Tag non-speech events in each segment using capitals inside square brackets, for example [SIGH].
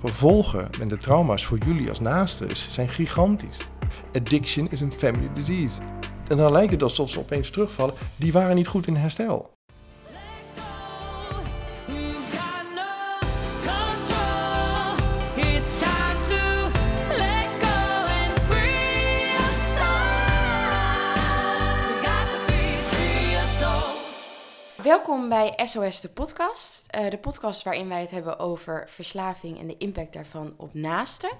gevolgen en de trauma's voor jullie als naasten zijn gigantisch. Addiction is een family disease. En dan lijkt het alsof ze opeens terugvallen. Die waren niet goed in herstel. Welkom bij SOS de podcast. Uh, de podcast waarin wij het hebben over verslaving en de impact daarvan op naasten.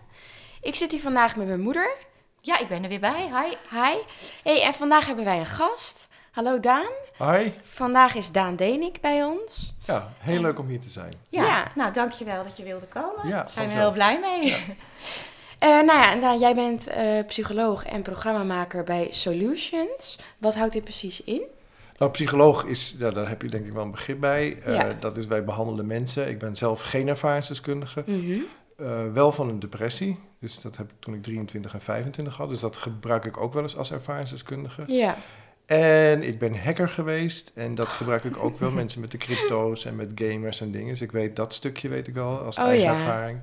Ik zit hier vandaag met mijn moeder. Ja, ik ben er weer bij. Hi. Hi. Hey, en vandaag hebben wij een gast. Hallo Daan. Hi. Vandaag is Daan Denik bij ons. Ja, heel leuk om hier te zijn. Ja, ja. nou dankjewel dat je wilde komen. Ja, Daar zijn we heel blij mee. Ja. Uh, [LAUGHS] nou ja, Daan, jij bent uh, psycholoog en programmamaker bij Solutions. Wat houdt dit precies in? Nou, psycholoog is, ja, daar heb je denk ik wel een begrip bij. Uh, Dat is wij behandelen mensen. Ik ben zelf geen ervaringsdeskundige. Mm wel van een depressie. Dus dat heb ik toen ik 23 en 25 had. Dus dat gebruik ik ook wel eens als ervaringsdeskundige. Ja. En ik ben hacker geweest. En dat gebruik ik ook wel. [LAUGHS] mensen met de crypto's en met gamers en dingen. Dus ik weet dat stukje weet ik wel als oh, eigen ja. ervaring.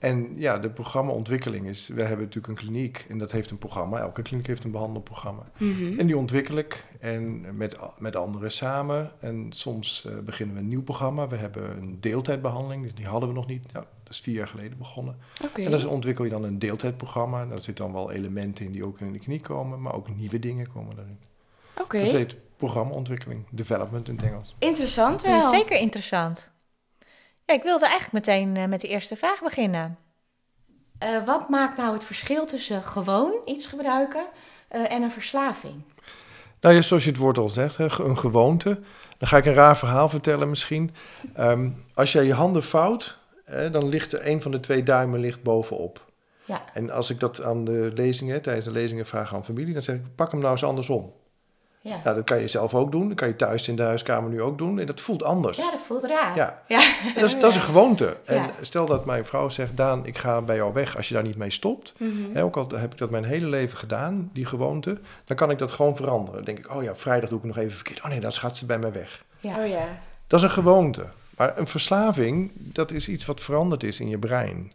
En ja, de programmaontwikkeling is, we hebben natuurlijk een kliniek en dat heeft een programma. Elke kliniek heeft een behandelprogramma. Mm En die ontwikkel ik en met, met anderen samen. En soms uh, beginnen we een nieuw programma. We hebben een deeltijdbehandeling, die hadden we nog niet. Nou, dat is vier jaar geleden begonnen. Okay. En dan ontwikkel je dan een deeltijdprogramma. Daar zitten dan wel elementen in die ook in de kliniek komen, maar ook nieuwe dingen komen daarin. Oké. Okay. Dus heet programmaontwikkeling, development in het Engels. Interessant wel. Zeker interessant. Ja, ik wilde eigenlijk meteen uh, met de eerste vraag beginnen. Uh, wat maakt nou het verschil tussen gewoon iets gebruiken uh, en een verslaving? Nou ja, zoals je het woord al zegt, hè, een gewoonte. Dan ga ik een raar verhaal vertellen misschien. Um, als jij je handen vouwt, hè, dan ligt er een van de twee duimen ligt bovenop. Ja. En als ik dat aan de lezingen, tijdens de lezingen vraag aan familie, dan zeg ik, pak hem nou eens andersom. Ja. Nou, dat kan je zelf ook doen. Dat kan je thuis in de huiskamer nu ook doen. En dat voelt anders. Ja, dat voelt raar. Ja. ja. Dat, is, dat is een gewoonte. En stel dat mijn vrouw zegt... Daan, ik ga bij jou weg als je daar niet mee stopt. Mm ook al heb ik dat mijn hele leven gedaan, die gewoonte... dan kan ik dat gewoon veranderen. Dan denk ik, oh ja, vrijdag doe ik nog even verkeerd. Oh nee, dan gaat ze bij mij weg. Ja. Oh ja. Dat is een gewoonte. Maar een verslaving, dat is iets wat veranderd is in je brein.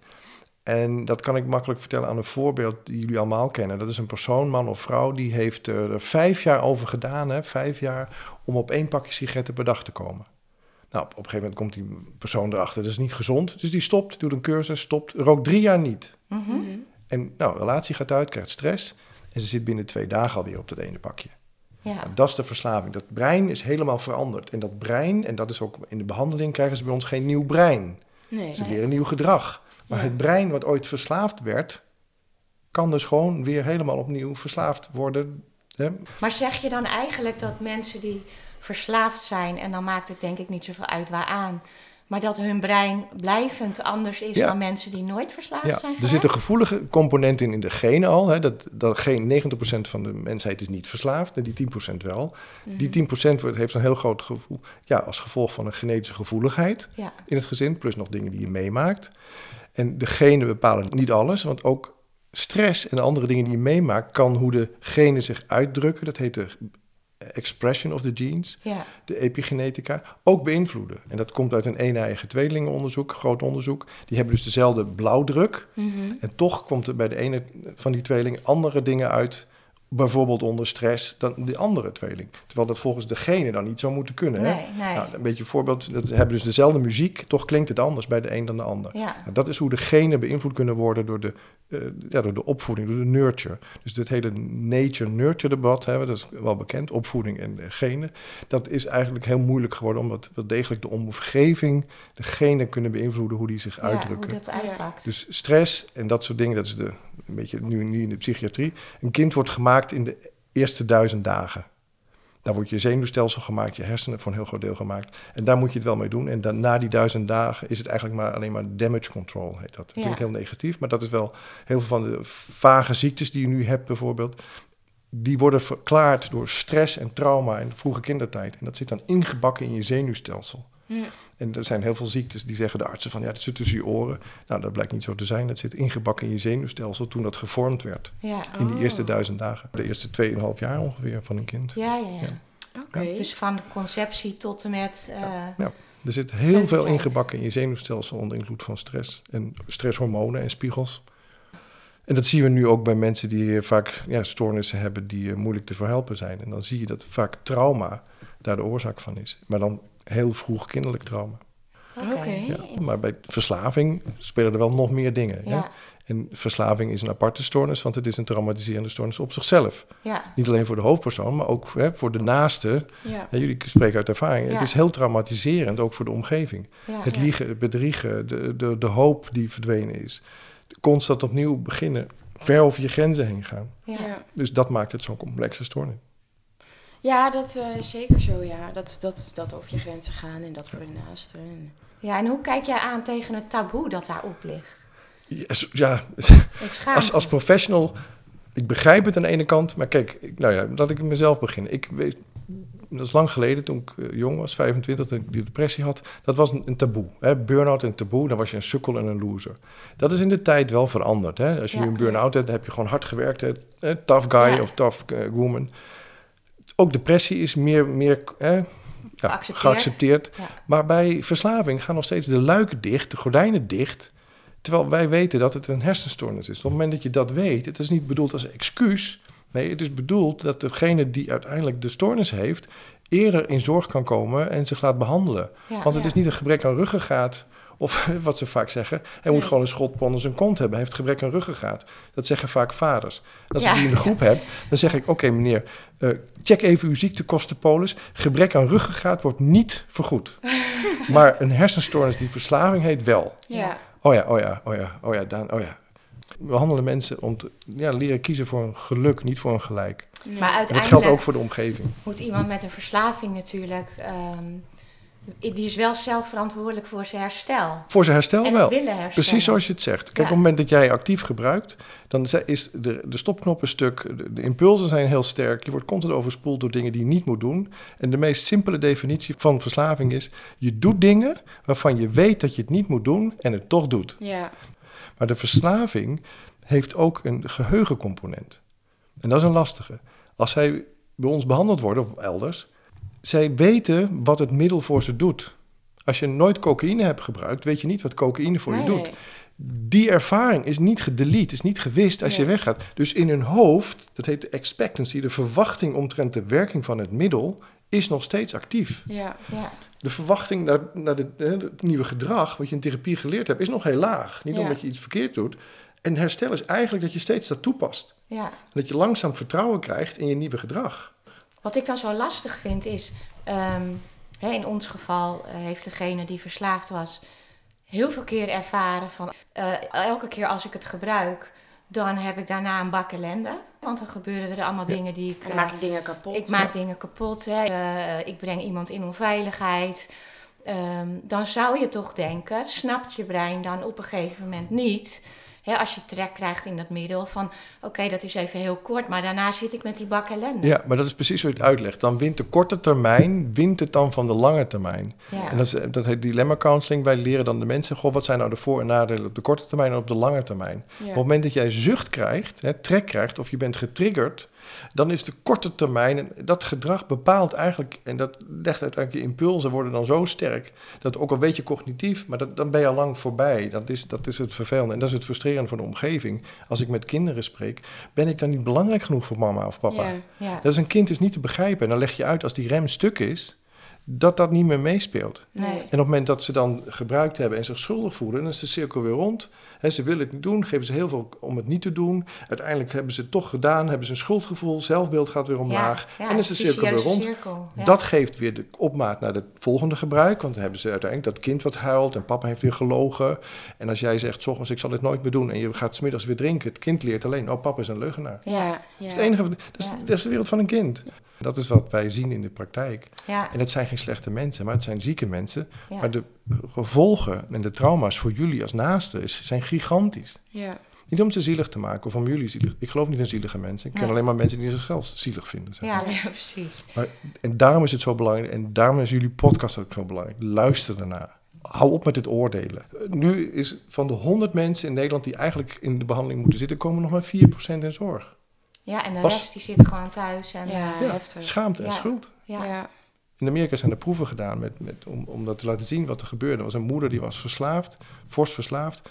En dat kan ik makkelijk vertellen aan een voorbeeld die jullie allemaal kennen. Dat is een persoon, man of vrouw, die heeft er vijf jaar over gedaan, hè, vijf jaar, om op één pakje sigaretten per dag te komen. Nou, op een gegeven moment komt die persoon erachter, dat is niet gezond. Dus die stopt, doet een cursus, stopt, rookt drie jaar niet. Mhm. En nou, relatie gaat uit, krijgt stress en ze zit binnen twee dagen alweer op dat ene pakje. Ja. Nou, dat is de verslaving. Dat brein is helemaal veranderd. En dat brein, en dat is ook in de behandeling, krijgen ze bij ons geen nieuw brein. Nee, ze leren nieuw gedrag. Maar het brein wat ooit verslaafd werd, kan dus gewoon weer helemaal opnieuw verslaafd worden. Hè? Maar zeg je dan eigenlijk dat mensen die verslaafd zijn, en dan maakt het denk ik niet zoveel uit waaraan, maar dat hun brein blijvend anders is dan mensen die nooit verslaafd ja. zijn. Er zit een gevoelige component in in de genen al. Hè, dat, dat geen 90% van de mensheid is niet verslaafd, en die 10% wel. Mm -hmm. Die 10% wordt, heeft een heel groot gevoel, ja, als gevolg van een genetische gevoeligheid in het gezin, plus nog dingen die je meemaakt. En de genen bepalen niet alles, want ook stress en andere dingen die je meemaakt, kan hoe de genen zich uitdrukken, dat heet de expression of the genes, ja. de epigenetica, ook beïnvloeden. En dat komt uit een een-eigen tweelingenonderzoek, groot onderzoek. Die hebben dus dezelfde blauwdruk. Mm En toch komt er bij de ene van die tweelingen andere dingen uit bijvoorbeeld onder stress dan de andere tweeling. Terwijl dat volgens degene dan niet zou moeten kunnen. Hè? Nee, nee. Nou, een beetje een voorbeeld, dat hebben dus dezelfde muziek, toch klinkt het anders bij de een dan de ander. Ja. Nou, dat is hoe de genen beïnvloed kunnen worden door de, uh, ja, door de opvoeding, door de nurture. Dus dit hele nature-nurture debat, hè, dat is wel bekend, opvoeding en genen. Dat is eigenlijk heel moeilijk geworden, omdat wel degelijk de omgeving, de genen kunnen beïnvloeden hoe die zich ja, uitdrukken. Hoe dat uitpakt. Dus stress en dat soort dingen, dat is de, een beetje nu, nu in de psychiatrie. Een kind wordt gemaakt in de eerste duizend dagen. Daar wordt je zenuwstelsel gemaakt, je hersenen voor een heel groot deel gemaakt. En daar moet je het wel mee doen. En dan, na die duizend dagen is het eigenlijk maar alleen maar damage control, heet dat. Dat klinkt heel negatief, maar dat is wel heel veel van de vage ziektes die je nu hebt bijvoorbeeld. Die worden verklaard door stress en trauma in de vroege kindertijd. En dat zit dan ingebakken in je zenuwstelsel. Ja. En er zijn heel veel ziektes die zeggen de artsen van ja, dat zit tussen je oren. Nou, dat blijkt niet zo te zijn. Dat zit ingebakken in je zenuwstelsel toen dat gevormd werd. Ja. In die eerste oh. duizend dagen. De eerste 2,5 jaar ongeveer van een kind. Ja, ja, ja. Dus van de conceptie tot en met. Uh, ja. Er zit heel veel ingebakken in je zenuwstelsel onder invloed van stress en stresshormonen en spiegels. En dat zien we nu ook bij mensen die eh, vaak ja, stoornissen hebben die eh, moeilijk te verhelpen zijn. En dan zie je dat vaak trauma daar de oorzaak van is. Maar dan heel vroeg kinderlijk trauma. Oké. Ja. Maar bij verslaving spelen er wel nog meer dingen. hè? En verslaving is een aparte stoornis, want het is een traumatiserende stoornis op zichzelf. ja, Niet alleen voor de hoofdpersoon, maar ook hè, voor de naaste. Ja. Jullie spreken uit ervaring. Ja. Het is heel traumatiserend, ook voor de omgeving. ja. Het Ja. liegen, het bedriegen, de, de, de hoop die verdwenen is. Constant opnieuw beginnen, ver over je grenzen heen gaan. Dus dat maakt het zo'n complexe stoornis. Ja, dat eh, is zeker zo, ja. Dat, dat, dat over je grenzen gaan en dat voor de naasten. En... Ja, en hoe kijk jij aan tegen het taboe dat daarop ligt? Ja, als, als professional, ik begrijp het aan de ene kant, maar kijk, ik, nou ja, laat ik mezelf beginnen. Ik weet, dat is lang geleden, toen ik eh, jong was, 25, toen ik die depressie had. Dat was een, een taboe. Hè? Burn-out en taboe, dan was je een sukkel en een loser. Dat is in de tijd wel veranderd. Hè? Als je Ja. nu een burn-out hebt, dan heb je gewoon hard gewerkt. Hè? Eh, Tough guy Ja. of tough eh, woman. Ook depressie is meer, meer hè, ja, Geaccepteerd. geaccepteerd. Ja. Maar bij verslaving gaan nog steeds de luiken dicht, de gordijnen dicht. Terwijl wij weten dat het een hersenstoornis is. Op het moment dat je dat weet, het is niet bedoeld als excuus. Nee, het is bedoeld dat degene die uiteindelijk de stoornis heeft, eerder in zorg kan komen en zich laat behandelen. Ja, Want het ja. is niet een gebrek aan ruggengraat, of [LAUGHS] wat ze vaak zeggen. Hij moet gewoon een schot onder zijn kont hebben. Hij heeft gebrek aan ruggengraat. Dat zeggen vaak vaders. Als Ja. ik die in de groep heb, dan zeg ik: Oké, meneer, eh, check even uw ziektekostenpolis. Gebrek aan ruggengraat wordt niet vergoed. [LAUGHS] maar een hersenstoornis die verslaving heet wel. Ja. Oh ja, oh ja, oh ja, oh ja, Daan, oh ja. We behandelen mensen om te ja, leren kiezen voor een geluk, niet voor een gelijk. Nee. Maar En dat geldt uiteindelijk ook voor de omgeving. moet iemand met een verslaving natuurlijk... ehm, die is wel zelf verantwoordelijk voor zijn herstel. Voor zijn herstel en wel. het willen herstellen. Precies zoals je het zegt. Kijk, Ja. op het moment dat jij actief gebruikt, dan is de, de stopknop een stuk, de, de impulsen zijn heel sterk. Je wordt constant overspoeld door dingen die je niet moet doen. En de meest simpele definitie van verslaving is: je doet dingen waarvan je weet dat je het niet moet doen en het toch doet. Ja. Maar de verslaving heeft ook een geheugencomponent. En dat is een lastige. Als zij bij ons behandeld worden of elders, zij weten wat het middel voor ze doet. Als je nooit cocaïne hebt gebruikt, weet je niet wat cocaïne voor je doet. Die ervaring is niet gedelete, is niet gewist als je weggaat. Dus in hun hoofd, dat heet de expectancy, de verwachting omtrent de werking van het middel, is nog steeds actief. Ja. Ja, De verwachting naar, naar de, het nieuwe gedrag, wat je in therapie geleerd hebt, is nog heel laag. Niet Ja. omdat je iets verkeerd doet. En herstel is eigenlijk dat je steeds dat toepast. En dat je langzaam vertrouwen krijgt in je nieuwe gedrag. Wat ik dan zo lastig vind is, ehm, hè, in ons geval eh, heeft degene die verslaafd was heel veel keer ervaren van eh, elke keer als ik het gebruik, dan heb ik daarna een bak ellende. Want dan gebeuren er allemaal dingen die ik. Eh, maak ik dingen kapot. ik maak dingen kapot, hè. Eh, ik breng iemand in onveiligheid. Ehm, dan zou je toch denken, snapt je brein dan op een gegeven moment niet, hè, als je trek krijgt in dat middel, van oké, dat is even heel kort, maar daarna zit ik met die bak ellende. Ja, maar dat is precies hoe je het uitlegt. Dan wint de korte termijn, wint het dan van de lange termijn. Ja. En dat, is, dat heet dilemma counseling. Wij leren dan de mensen, goh, wat zijn nou de voor- en nadelen op de korte termijn en op de lange termijn. Ja. Op het moment dat jij zucht krijgt, hè, trek krijgt of je bent getriggerd, dan is de korte termijn, en dat gedrag bepaalt eigenlijk, en dat legt uiteindelijk je impulsen worden dan zo sterk, dat ook al weet je cognitief, maar dat, dan ben je al lang voorbij. Dat is, dat is het vervelende en dat is het frustrerende voor de omgeving. Als ik met kinderen spreek, ben ik dan niet belangrijk genoeg voor mama of papa? Ja. Ja. Dat is een kind is niet te begrijpen. En dan leg je uit als die rem stuk is, dat dat niet meer meespeelt. Nee. En op het moment dat ze dan gebruikt hebben en zich schuldig voelen, dan is de cirkel weer rond. He, ze willen het niet doen, geven ze heel veel om het niet te doen. Uiteindelijk hebben ze het toch gedaan, hebben ze een schuldgevoel, zelfbeeld gaat weer omlaag. Ja, ja, en is de cirkel weer rond. cirkel, ja. Dat geeft weer de opmaat naar het volgende gebruik. Want dan hebben ze uiteindelijk dat kind wat huilt en papa heeft weer gelogen. En als jij zegt, ochtends ik zal dit nooit meer doen en je gaat smiddags weer drinken. Het kind leert alleen, oh papa is een leugenaar. Ja. Dat is het enige, dat is, Ja. dat is de wereld van een kind. Dat is wat wij zien in de praktijk. Ja, En het zijn geen slechte mensen, maar het zijn zieke mensen. ja. Maar de gevolgen en de trauma's voor jullie als naasten zijn gigantisch. Ja. Niet om ze zielig te maken of om jullie zielig. Ik geloof niet in zielige mensen. Ik ken Nee. alleen maar mensen die zichzelf zielig vinden. zeg. ja, [LAUGHS] ja, precies. En daarom is het zo belangrijk. En daarom is jullie podcast ook zo belangrijk. Luister ernaar. Hou op met het oordelen. Nu is van de 100 mensen in Nederland die eigenlijk in de behandeling moeten zitten, komen nog maar 4% in zorg. Ja, en de Was- rest die zit gewoon thuis. En, Ja, eh, Ja, heftig. schaamte en Ja. schuld. ja. Ja. In Amerika zijn er proeven gedaan met, met, om, om dat te laten zien wat er gebeurde. Er was een moeder die was verslaafd, fors verslaafd.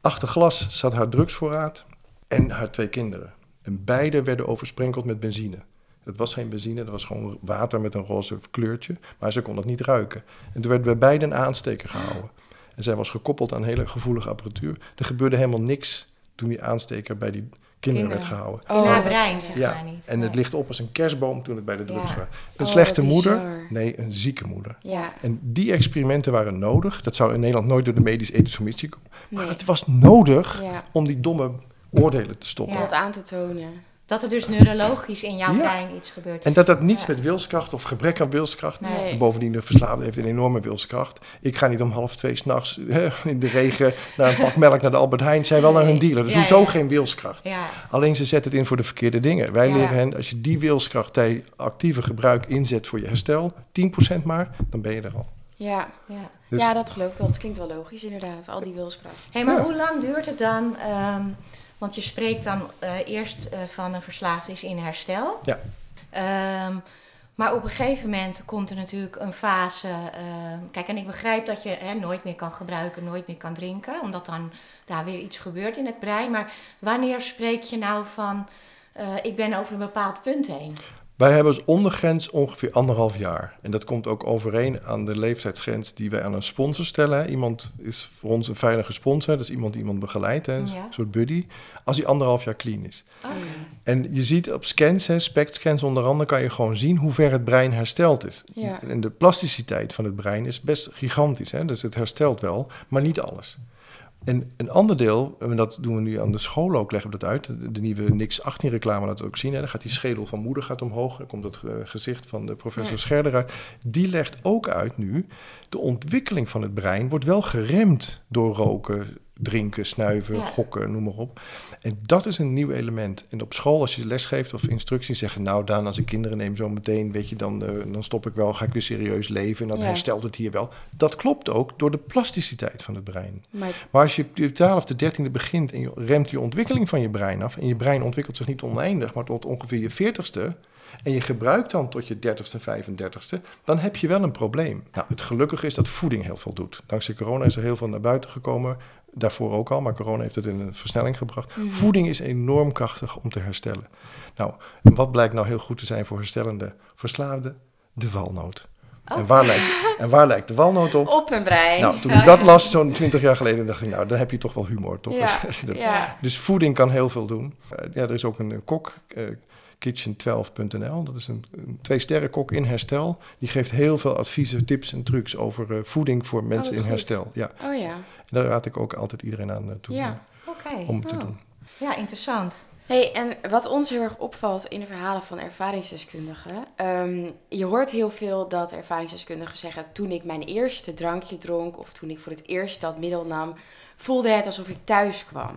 Achter glas zat haar drugsvoorraad en haar twee kinderen. En beide werden oversprenkeld met benzine. Het was geen benzine, dat was gewoon water met een roze kleurtje. Maar ze kon dat niet ruiken. En toen werd bij beide een aansteker gehouden. En zij was gekoppeld aan hele gevoelige apparatuur. Er gebeurde helemaal niks toen die aansteker bij die kinderen, werd gehouden. In haar brein, zeg Ja, maar niet. en het ligt op als een kerstboom toen het bij de drugs Ja. was. Een Oh, slechte moeder, nee, een zieke moeder. Ja, En die experimenten waren nodig. Dat zou in Nederland nooit door de medisch-ethische commissie komen. Maar nee. het was nodig Ja, om die domme oordelen te stoppen. Ja. om dat aan te tonen. Dat er dus neurologisch in jouw Ja. brein iets gebeurt. En dat dat niets Ja. met wilskracht of gebrek aan wilskracht. Nee. Bovendien, de verslaafde heeft een enorme wilskracht. Ik ga niet om half twee s'nachts in de regen naar een pak [LAUGHS] melk naar de Albert Heijn. Zij wel naar hun dealer. Dus Ja, hoezo ja. geen wilskracht? Ja, Alleen ze zetten het in voor de verkeerde dingen. Wij Ja. leren hen, als je die wilskracht bij actieve gebruik inzet voor je herstel, 10% maar, dan ben je er al. Ja. ja. Dus ja, dat geloof ik wel. Het klinkt wel logisch inderdaad, al die wilskracht. Hé, maar Ja. hoe lang duurt het dan? ehm, want je spreekt dan eh, eerst eh, van een verslaafde is in herstel. Ja. Ehm, maar op een gegeven moment komt er natuurlijk een fase. ehm, kijk, en ik begrijp dat je hè, nooit meer kan gebruiken, nooit meer kan drinken, omdat dan daar weer iets gebeurt in het brein. Maar wanneer spreek je nou van. eh, ik ben over een bepaald punt heen. Wij hebben als ondergrens ongeveer anderhalf jaar. En dat komt ook overeen aan de leeftijdsgrens die wij aan een sponsor stellen. Iemand is voor ons een veilige sponsor, dat is iemand die iemand begeleidt, hè, een Ja. soort buddy, als hij anderhalf jaar clean is. En je ziet op scans, hè, SPECT-scans onder andere, kan je gewoon zien hoe ver het brein hersteld is. Ja. En de plasticiteit van het brein is best gigantisch. Hè? Dus het herstelt wel, maar niet alles. En een ander deel, en dat doen we nu aan de school ook, leggen we dat uit. De, de nieuwe Nix 18 reclame laat het ook zien. Hè? Dan gaat die schedel van moeder gaat omhoog. Dan komt het eh, gezicht van de professor Ja. Scherder uit. Die legt ook uit nu, de ontwikkeling van het brein wordt wel geremd door roken, drinken, snuiven, Ja. gokken, noem maar op. En dat is een nieuw element. En op school, als je les geeft of instructies zeggen... nou, Daan, als ik kinderen neem zo meteen, weet je, dan, eh, dan stop ik wel... ga ik weer serieus leven en dan Ja. herstelt het hier wel. Dat klopt ook door de plasticiteit van het brein. Maar Maar als je op je 12 of de 13e begint en je remt je ontwikkeling van je brein af... en je brein ontwikkelt zich niet oneindig, maar tot ongeveer je 40ste... en je gebruikt dan tot je 30ste, 35ste... dan heb je wel een probleem. Nou, het gelukkige is dat voeding heel veel doet. Dankzij corona is er heel veel naar buiten gekomen... Daarvoor ook al, maar corona heeft het in een versnelling gebracht. Mhm. Voeding is enorm krachtig om te herstellen. Nou, en wat blijkt nou heel goed te zijn voor herstellende verslaafden? De walnoot. Oh. En, waar lijkt, en waar lijkt de walnoot op? op een brein. Nou, toen ik dat ja. las, zo'n 20 jaar geleden, dacht ik, nou, dan heb je toch wel humor, toch? Ja, [LAUGHS] Dat- ja. Dus voeding kan heel veel doen. Eh, ja, er is ook een, kok, eh, kitchen12.nl. Dat is een, een twee-sterren kok in herstel. Die geeft heel veel adviezen, tips en trucs over eh, voeding voor mensen wat in goed. herstel. Ja, Oh ja. en daar raad ik ook altijd iedereen aan eh, toe Ja. Oké. eh, om te Oh. doen. Ja, interessant. Hey, en wat ons heel erg opvalt in de verhalen van ervaringsdeskundigen. ehm, je hoort heel veel dat ervaringsdeskundigen zeggen: toen ik mijn eerste drankje dronk of toen ik voor het eerst dat middel nam, voelde het alsof ik thuis kwam.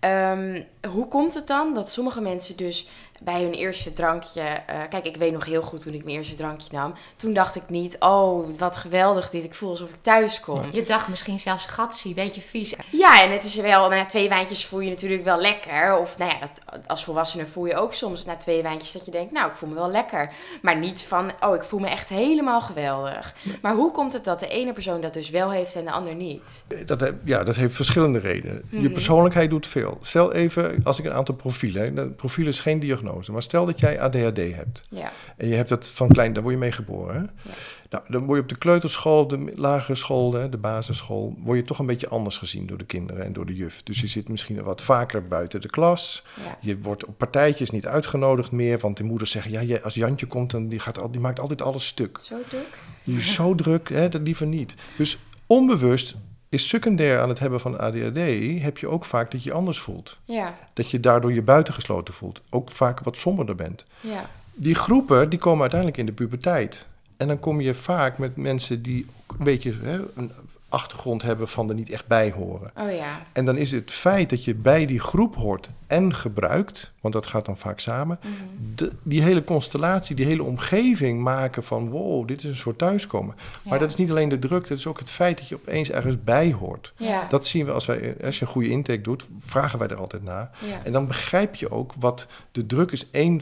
Ehm, hoe komt het dan dat sommige mensen dus bij hun eerste drankje. eh, kijk, ik weet nog heel goed toen ik mijn eerste drankje nam. Toen dacht ik niet, oh, wat geweldig dit. Ik voel alsof ik thuis kom. Je dacht misschien zelfs gatsie, beetje vies. Ja, en het is wel, na twee wijntjes voel je natuurlijk wel lekker. Of nou ja, dat, als volwassene voel je ook soms na twee wijntjes dat je denkt, nou, ik voel me wel lekker. Maar niet van, oh, ik voel me echt helemaal geweldig. Maar hoe komt het dat de ene persoon dat dus wel heeft en de ander niet? Dat, he- ja, dat heeft verschillende redenen. Je Mhm. persoonlijkheid doet veel. Stel even, als ik een aantal profielen... profiel is geen diagnose, maar stel dat jij ADHD hebt... Ja, En je hebt het van klein, daar word je mee geboren. Hè? Ja. Nou, dan word je op de kleuterschool, op de lagere school, hè, de basisschool, word je toch een beetje anders gezien door de kinderen en door de juf. Dus je zit misschien wat vaker buiten de klas. ja. Je wordt op partijtjes niet uitgenodigd meer, want de moeders zeggen, ja, jij- als Jantje komt, dan die, gaat al, die maakt altijd alles stuk. Zo druk? Die is zo druk, hè, dat liever niet. Dus onbewust is secundair aan het hebben van ADHD, heb je ook vaak dat je anders voelt. Ja, Dat je daardoor je buitengesloten voelt. Ook vaak wat somberder bent ja. die groepen die komen uiteindelijk in de puberteit. En dan kom je vaak met mensen die ook een beetje hè, een achtergrond hebben van er niet echt bij horen. Oh ja. En dan is het feit dat je bij die groep hoort en gebruikt, want dat gaat dan vaak samen. Mhm. De, die hele constellatie, die hele omgeving maken van wow, dit is een soort thuiskomen. Maar dat is niet alleen de druk, dat is ook het feit dat je opeens ergens bij hoort. Ja. Dat zien we als wij, als je een goede intake doet, vragen wij er altijd naar. ja. En dan begrijp je ook wat de druk is één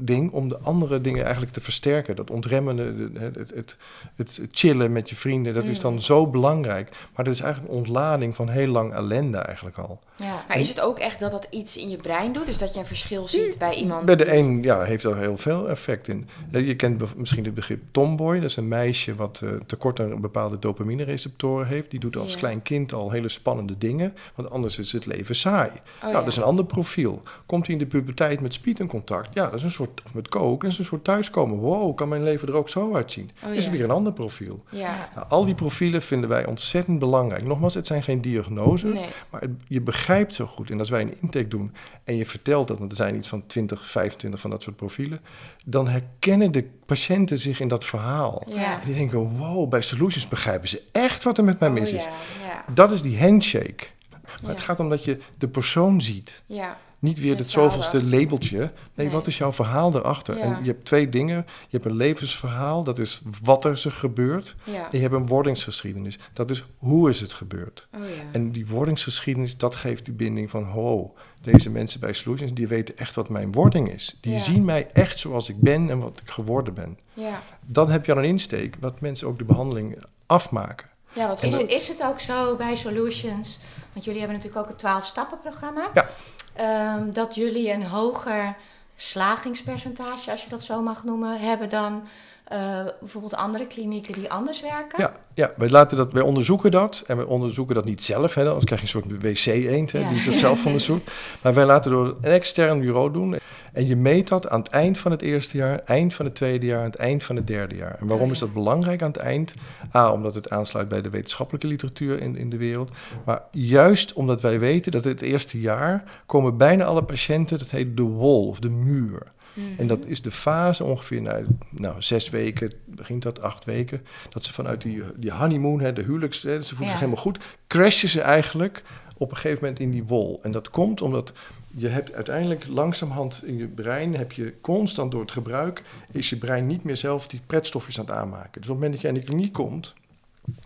ding om de andere dingen eigenlijk te versterken. Dat ontremmende, de- het, het, het, het chillen met je vrienden, dat is Mm. dan zo belangrijk. Maar dat is eigenlijk een ontlading van heel lang ellende eigenlijk al. Ja. Maar is het ook echt dat dat iets in je brein doet? Dus dat je een verschil ziet bij iemand? Bij de een ja, heeft er heel veel effect in. Je kent misschien het begrip tomboy. Dat is een meisje wat eh, tekort aan bepaalde dopamine-receptoren heeft. Die doet als Ja. klein kind al hele spannende dingen. Want anders is het leven saai. Oh, nou, ja. dat is een ander profiel. Komt hij in de puberteit met speed in contact? Ja, dat is een soort, of met koken, dat is een soort thuiskomen. Wow, kan mijn leven er ook zo uitzien? Oh, Is ja. weer een ander profiel. Ja. Nou, al die profielen vinden wij ontzettend belangrijk. Nogmaals, het zijn geen diagnoses. Nee. Maar het- je begrijpt zo goed, en als wij een intake doen en je vertelt dat, want er zijn iets van 20, 25 van dat soort profielen, dan herkennen de patiënten zich in dat verhaal. Ja. En die denken, wow, bij Solutions begrijpen ze echt wat er met mij Oh, mis is. Ja. Ja. Dat is die handshake. Maar Ja. het gaat om dat je de persoon ziet. ja. Niet weer Het zoveelste labeltje. Nee, Nee. wat is jouw verhaal erachter? Ja. En je hebt twee dingen. Je hebt een levensverhaal, dat is wat er zich gebeurt. Ja. En je hebt een wordingsgeschiedenis, dat is hoe is het gebeurd. Oh ja. En die wordingsgeschiedenis, dat geeft die binding van... ho, deze mensen bij Solutions, die weten echt wat mijn wording is. Die zien mij echt zoals ik ben en wat ik geworden ben. ja. Dan heb je al een insteek, wat mensen ook de behandeling afmaken. Ja, wat Is, is het ook zo bij Solutions, want jullie hebben natuurlijk ook het 12-stappen-programma, Ja. Ehm, dat jullie een hoger slagingspercentage, als je dat zo mag noemen, hebben dan eh, bijvoorbeeld andere klinieken die anders werken? Ja, ja wij, laten dat, wij onderzoeken dat. En we onderzoeken dat niet zelf, hè, anders krijg je een soort wc-eend Ja. die zichzelf onderzoekt. Maar wij laten door een extern bureau doen. En je meet dat aan het eind van het eerste jaar, eind van het tweede jaar, aan het eind van het derde jaar. En waarom Oh, is dat belangrijk aan het eind? A, omdat het aansluit bij de wetenschappelijke literatuur in, in de wereld. Maar juist omdat wij weten dat het eerste jaar komen bijna alle patiënten, dat heet de wall of de muur. Mhm. En dat is de fase ongeveer na nou, zes weken, begint dat acht weken, dat ze vanuit die, die honeymoon, hè, de huwelijks, hè, ze voelen Ja. zich helemaal goed, crashen ze eigenlijk op een gegeven moment in die wol. En dat komt omdat je hebt uiteindelijk langzamerhand in je brein, heb je constant door het gebruik, is je brein niet meer zelf die pretstofjes aan het aanmaken. Dus op het moment dat je in de kliniek komt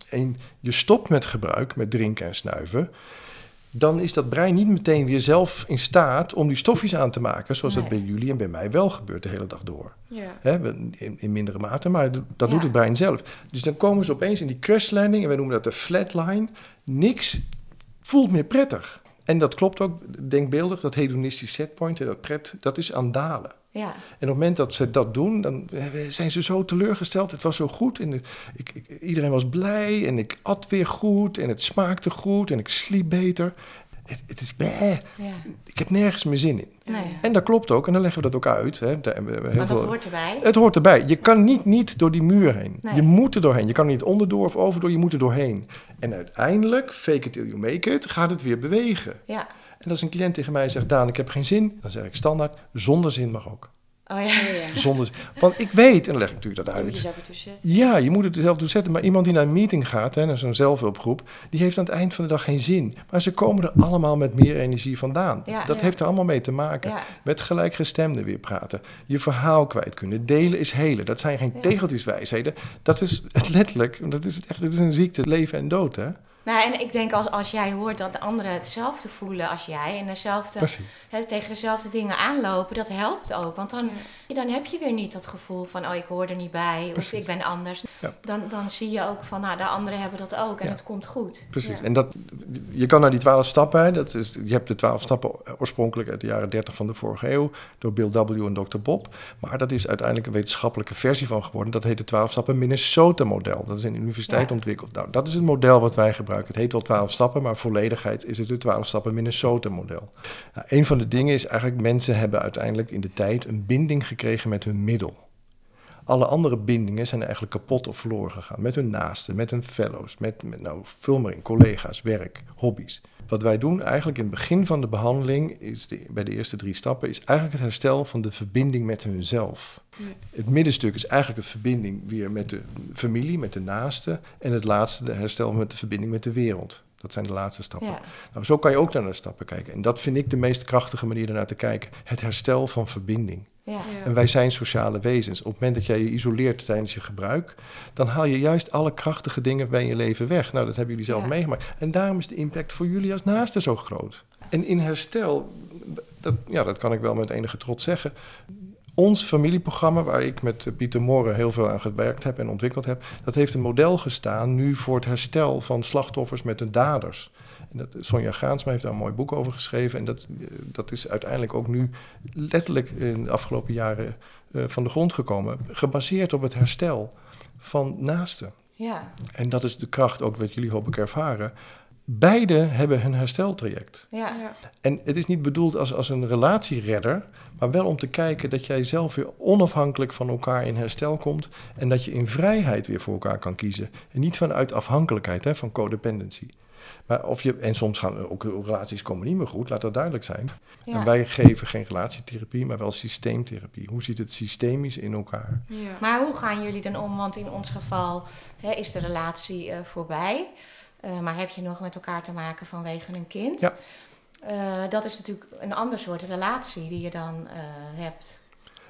en je stopt met gebruik, met drinken en snuiven, dan is dat brein niet meteen weer zelf in staat om die stofjes aan te maken, zoals dat bij jullie en bij mij wel gebeurt de hele dag door. Ja. Hè, in, in mindere mate, maar dat Ja. doet het brein zelf. Dus dan komen ze opeens in die crash landing, en wij noemen dat de flatline. Niks voelt meer prettig. En dat klopt ook denkbeeldig, dat hedonistisch setpoint, dat pret, dat is aan dalen. Ja. En op het moment dat ze dat doen, dan zijn ze zo teleurgesteld. Het was zo goed en ik, ik- iedereen was blij en ik at weer goed en het smaakte goed en ik sliep beter. Het, het is bleh, ja. ik heb nergens meer zin in. Nee. En dat klopt ook en dan leggen we dat ook uit. Hè. Daar hebben we heel Maar dat veel- hoort erbij. het hoort erbij. Je kan niet, niet door die muur heen. Nee. Je moet er doorheen. Je kan er niet onderdoor of overdoor, je moet er doorheen. En uiteindelijk, fake it till you make it, gaat het weer bewegen. Ja. En als een cliënt tegen mij zegt, Daan, ik heb geen zin, dan zeg ik standaard, zonder zin mag ook. Oh ja. Oh ja. Zonder. Want ik weet, en dan leg ik natuurlijk dat Je moet uit. jezelf ertoe zetten. Ja, je moet het er zelf toe zetten. Maar iemand die naar een meeting gaat, hè, naar zo'n zelfhulpgroep, die heeft aan het eind van de dag geen zin. Maar ze komen er allemaal met meer energie vandaan. Ja. dat Ja. heeft er allemaal mee te maken. Ja. Met gelijkgestemden weer praten. Je verhaal kwijt kunnen. Delen is helen. Dat zijn geen Ja. tegeltjeswijsheden. Dat is het letterlijk, dat is het echt, het is een ziekte, leven en dood, hè? Nou, en ik denk als, als jij hoort dat de anderen hetzelfde voelen als jij en dezelfde, tegen dezelfde dingen aanlopen, dat helpt ook. Want dan, dan heb je weer niet dat gevoel van, oh, ik hoor er niet bij of ik ben anders. Ja. Dan, dan zie je ook van, nou, de anderen hebben dat ook en Ja. het komt goed. Precies. Ja. En dat, je kan naar die twaalf stappen. Dat is, je hebt de twaalf stappen oorspronkelijk uit de jaren 30 van de vorige eeuw door Bill W. en Dr. Bob. Maar dat is uiteindelijk een wetenschappelijke versie van geworden. Dat heet de twaalf stappen Minnesota-model. Dat is in de universiteit ontwikkeld. Nou, dat is het model wat wij gebruiken. Het heet wel twaalf stappen, maar volledigheid is het de twaalf stappen Minnesota-model. Nou, een van de dingen is eigenlijk mensen hebben uiteindelijk in de tijd een binding gekregen met hun middel. Alle andere bindingen zijn eigenlijk kapot of verloren gegaan. Met hun naasten, met hun fellows, met, met nou, vul maar in, collega's, werk, hobby's. Wat wij doen eigenlijk in het begin van de behandeling, is de, bij de eerste drie stappen, is eigenlijk het herstel van de verbinding met hunzelf. Ja. Het middenstuk is eigenlijk het verbinding weer met de familie, met de naasten. En het laatste, de herstel met de verbinding met de wereld. Dat zijn de laatste stappen. Ja. Nou, zo kan je ook naar de stappen kijken. En dat vind ik de meest krachtige manier ernaar te kijken. Het herstel van verbinding. Ja. Ja. En wij zijn sociale wezens. Op het moment dat jij je isoleert tijdens je gebruik, dan haal je juist alle krachtige dingen bij je leven weg. Nou, dat hebben jullie zelf Ja. meegemaakt. En daarom is de impact voor jullie als naasten zo groot. En in herstel, dat, ja, dat kan ik wel met enige trots zeggen. Ons familieprogramma, waar ik met Pieter Moren heel veel aan gewerkt heb en ontwikkeld heb, dat heeft een model gestaan nu voor het herstel van slachtoffers met de daders. En dat, Sonja Graansma heeft daar een mooi boek over geschreven. En dat, eh, dat is uiteindelijk ook nu letterlijk in de afgelopen jaren eh, van de grond gekomen. Gebaseerd op het herstel van naasten. Ja. En dat is de kracht ook wat jullie hoop ik ervaren. Beide hebben hun hersteltraject. Ja. Ja. En het is niet bedoeld als, als een relatieredder, maar wel om te kijken dat jij zelf weer onafhankelijk van elkaar in herstel komt en dat je in vrijheid weer voor elkaar kan kiezen. En niet vanuit afhankelijkheid, hè, van codependency. Maar of je, en soms gaan ook relaties komen niet meer goed, laat dat duidelijk zijn. Ja. En wij geven geen relatietherapie, maar wel systeemtherapie. Hoe zit het systemisch in elkaar? Ja. Maar hoe gaan jullie dan om? Want in ons geval hè, is de relatie eh, voorbij. Eh, maar heb je nog met elkaar te maken vanwege een kind? Ja. Eh, dat is natuurlijk een ander soort relatie die je dan eh, hebt.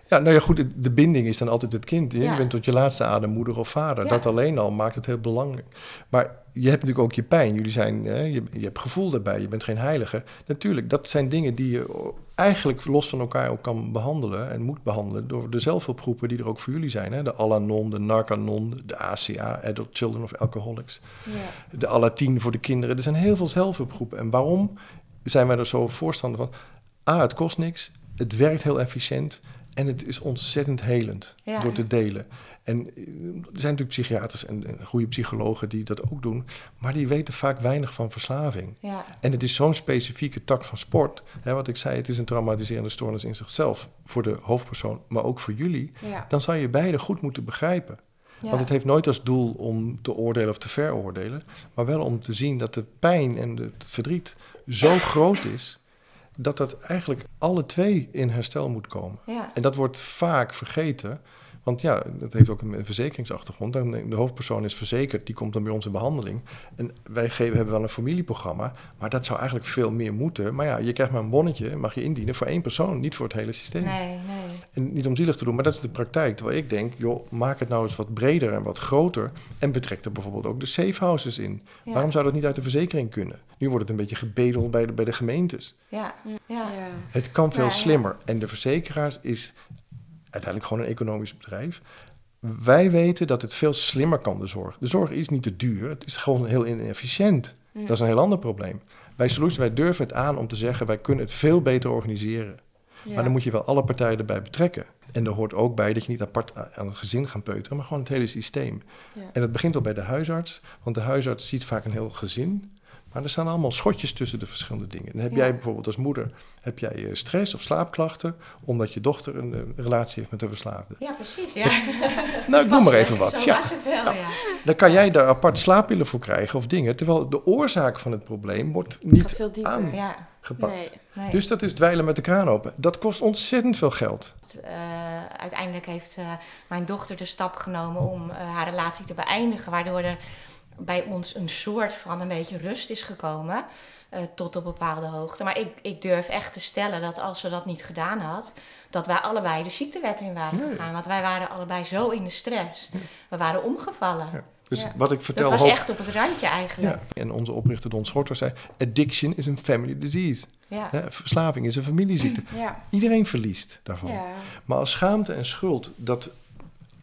Ja, nou ja, goed, de- binding is dan altijd het kind. Ja. Je bent tot je laatste adem moeder of vader. Ja. Dat alleen al maakt het heel belangrijk. Maar je hebt natuurlijk ook je pijn. Jullie zijn, hè, je, je hebt gevoel daarbij. Je bent geen heilige. Natuurlijk, dat zijn dingen die je eigenlijk los van elkaar ook kan behandelen en moet behandelen door de zelfhulpgroepen die er ook voor jullie zijn. Hè? De Alanon, de Narcanon, de ACA, Adult Children of Alcoholics. Ja. De Alatien voor de kinderen. Er zijn heel veel zelfhulpgroepen. En waarom zijn wij er zo voorstander van? A, het kost niks. Het werkt heel efficiënt. En het is ontzettend helend Ja. door te delen. En eh, er zijn natuurlijk psychiaters en, en goede psychologen die dat ook doen. Maar die weten vaak weinig van verslaving. Ja. En het is zo'n specifieke tak van sport. Hè, wat ik zei, het is een traumatiserende stoornis in zichzelf. Voor de hoofdpersoon, maar ook voor jullie. Ja. Dan zou je beide goed moeten begrijpen. Ja. Want het heeft nooit als doel om te oordelen of te veroordelen. Maar wel om te zien dat de pijn en het verdriet zo groot is. Dat dat eigenlijk alle twee in herstel moet komen. En dat wordt vaak vergeten. Want ja, dat heeft ook een verzekeringsachtergrond. De hoofdpersoon is verzekerd, die komt dan bij ons in behandeling. En wij geven, hebben wel een familieprogramma, maar dat zou eigenlijk veel meer moeten. Maar ja, je krijgt maar een bonnetje, mag je indienen voor één persoon, niet voor het hele systeem. Nee, nee. En niet om zielig te doen, maar dat is de praktijk. Terwijl ik denk, joh, maak het nou eens wat breder en wat groter. En betrek er bijvoorbeeld ook de safe houses in. Ja. Waarom zou dat niet uit de verzekering kunnen? Nu wordt het een beetje gebedeld bij de, bij de gemeentes. Ja. Ja. Ja. Het kan veel Nou, ja. slimmer. En de verzekeraars is uiteindelijk gewoon een economisch bedrijf. Wij weten dat het veel slimmer kan, de zorg. De zorg is niet te duur, het is gewoon heel inefficiënt. Ja. Dat is een heel ander probleem. Wij Solutions, wij durven het aan om te zeggen, wij kunnen het veel beter organiseren. Ja. Maar dan moet je wel alle partijen erbij betrekken. En er hoort ook bij dat je niet apart aan het gezin gaat peuteren, maar gewoon het hele systeem. Ja. En dat begint al bij de huisarts, want de huisarts ziet vaak een heel gezin. Maar er staan allemaal schotjes tussen de verschillende dingen. Dan heb Ja. jij bijvoorbeeld als moeder heb jij eh, stress of slaapklachten, omdat je dochter een eh, relatie heeft met een verslaafde. Ja, precies. Ja. [LAUGHS] Nou, ik noem maar even wat. Zo Ja. was het wel, ja. Dan kan jij daar apart slaappillen voor krijgen of dingen, terwijl de oorzaak van het probleem wordt niet veel dieper. aangepakt. Ja, Nee. nee. Dus dat is dweilen met de kraan open. Dat kost ontzettend veel geld. Eh, uiteindelijk heeft eh, mijn dochter de stap genomen om eh, haar relatie te beëindigen, waardoor er bij ons een soort van een beetje rust is gekomen. eh, tot op bepaalde hoogte. Maar ik, ik durf echt te stellen dat als ze dat niet gedaan had, dat wij allebei de ziektewet in waren Nee. gegaan. Want wij waren allebei zo in de stress. We waren omgevallen. Ja. Dus Ja. wat ik vertel... Dat was hoop- echt op het randje eigenlijk. Ja. En onze oprichter Don Schorter zei: Addiction is een family disease. Ja. Hè, verslaving is een familieziekte. Ja. Iedereen verliest daarvan. Ja. Maar als schaamte en schuld dat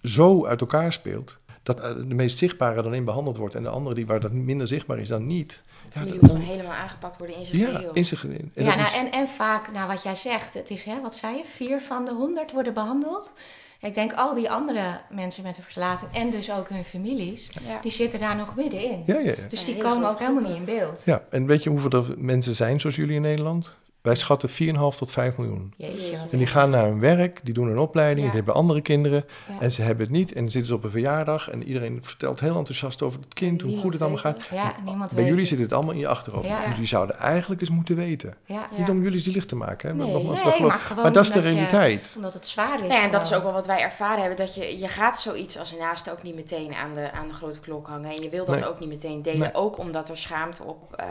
zo uit elkaar speelt, dat eh, de meest zichtbare dan in behandeld wordt en de andere die waar dat minder zichtbaar is dan niet. Ja, Die moet gewoon helemaal aangepakt worden in zijn ja geheel. in zich. En ja, nou, is- en, en vaak, nou wat jij zegt, het is, hè, wat zei je, vier van de honderd worden behandeld. Ik denk al die andere mensen met een verslaving en dus ook hun families, Ja. die zitten daar nog middenin. ja, ja, ja. Dus zijn die komen ook helemaal niet in beeld. ja, en weet je hoeveel er mensen zijn zoals jullie in Nederland? Wij schatten 4,5 tot 5 miljoen. En die gaan naar hun werk, die doen een opleiding, Ja. die hebben andere kinderen. Ja. En ze hebben het niet. En dan zitten ze op een verjaardag en iedereen vertelt heel enthousiast over het kind, hoe Niemand goed het allemaal weet gaat. het. Ja, niemand Bij weet jullie het. zit het allemaal in je achterhoofd. Ja. Jullie zouden eigenlijk eens moeten weten. Ja. Ja. Niet om jullie zielig te maken. Hè? maar Nee. nogmaals, Nee, dat maar dat is de je- realiteit. Omdat het zwaar is. Ja, en dat is ook wel wat wij ervaren hebben. Dat je, je gaat zoiets als een naaste ook niet meteen aan de, aan de grote klok hangen. En je wil dat Nee. ook niet meteen delen. Nee. Ook omdat er schaamte op, eh,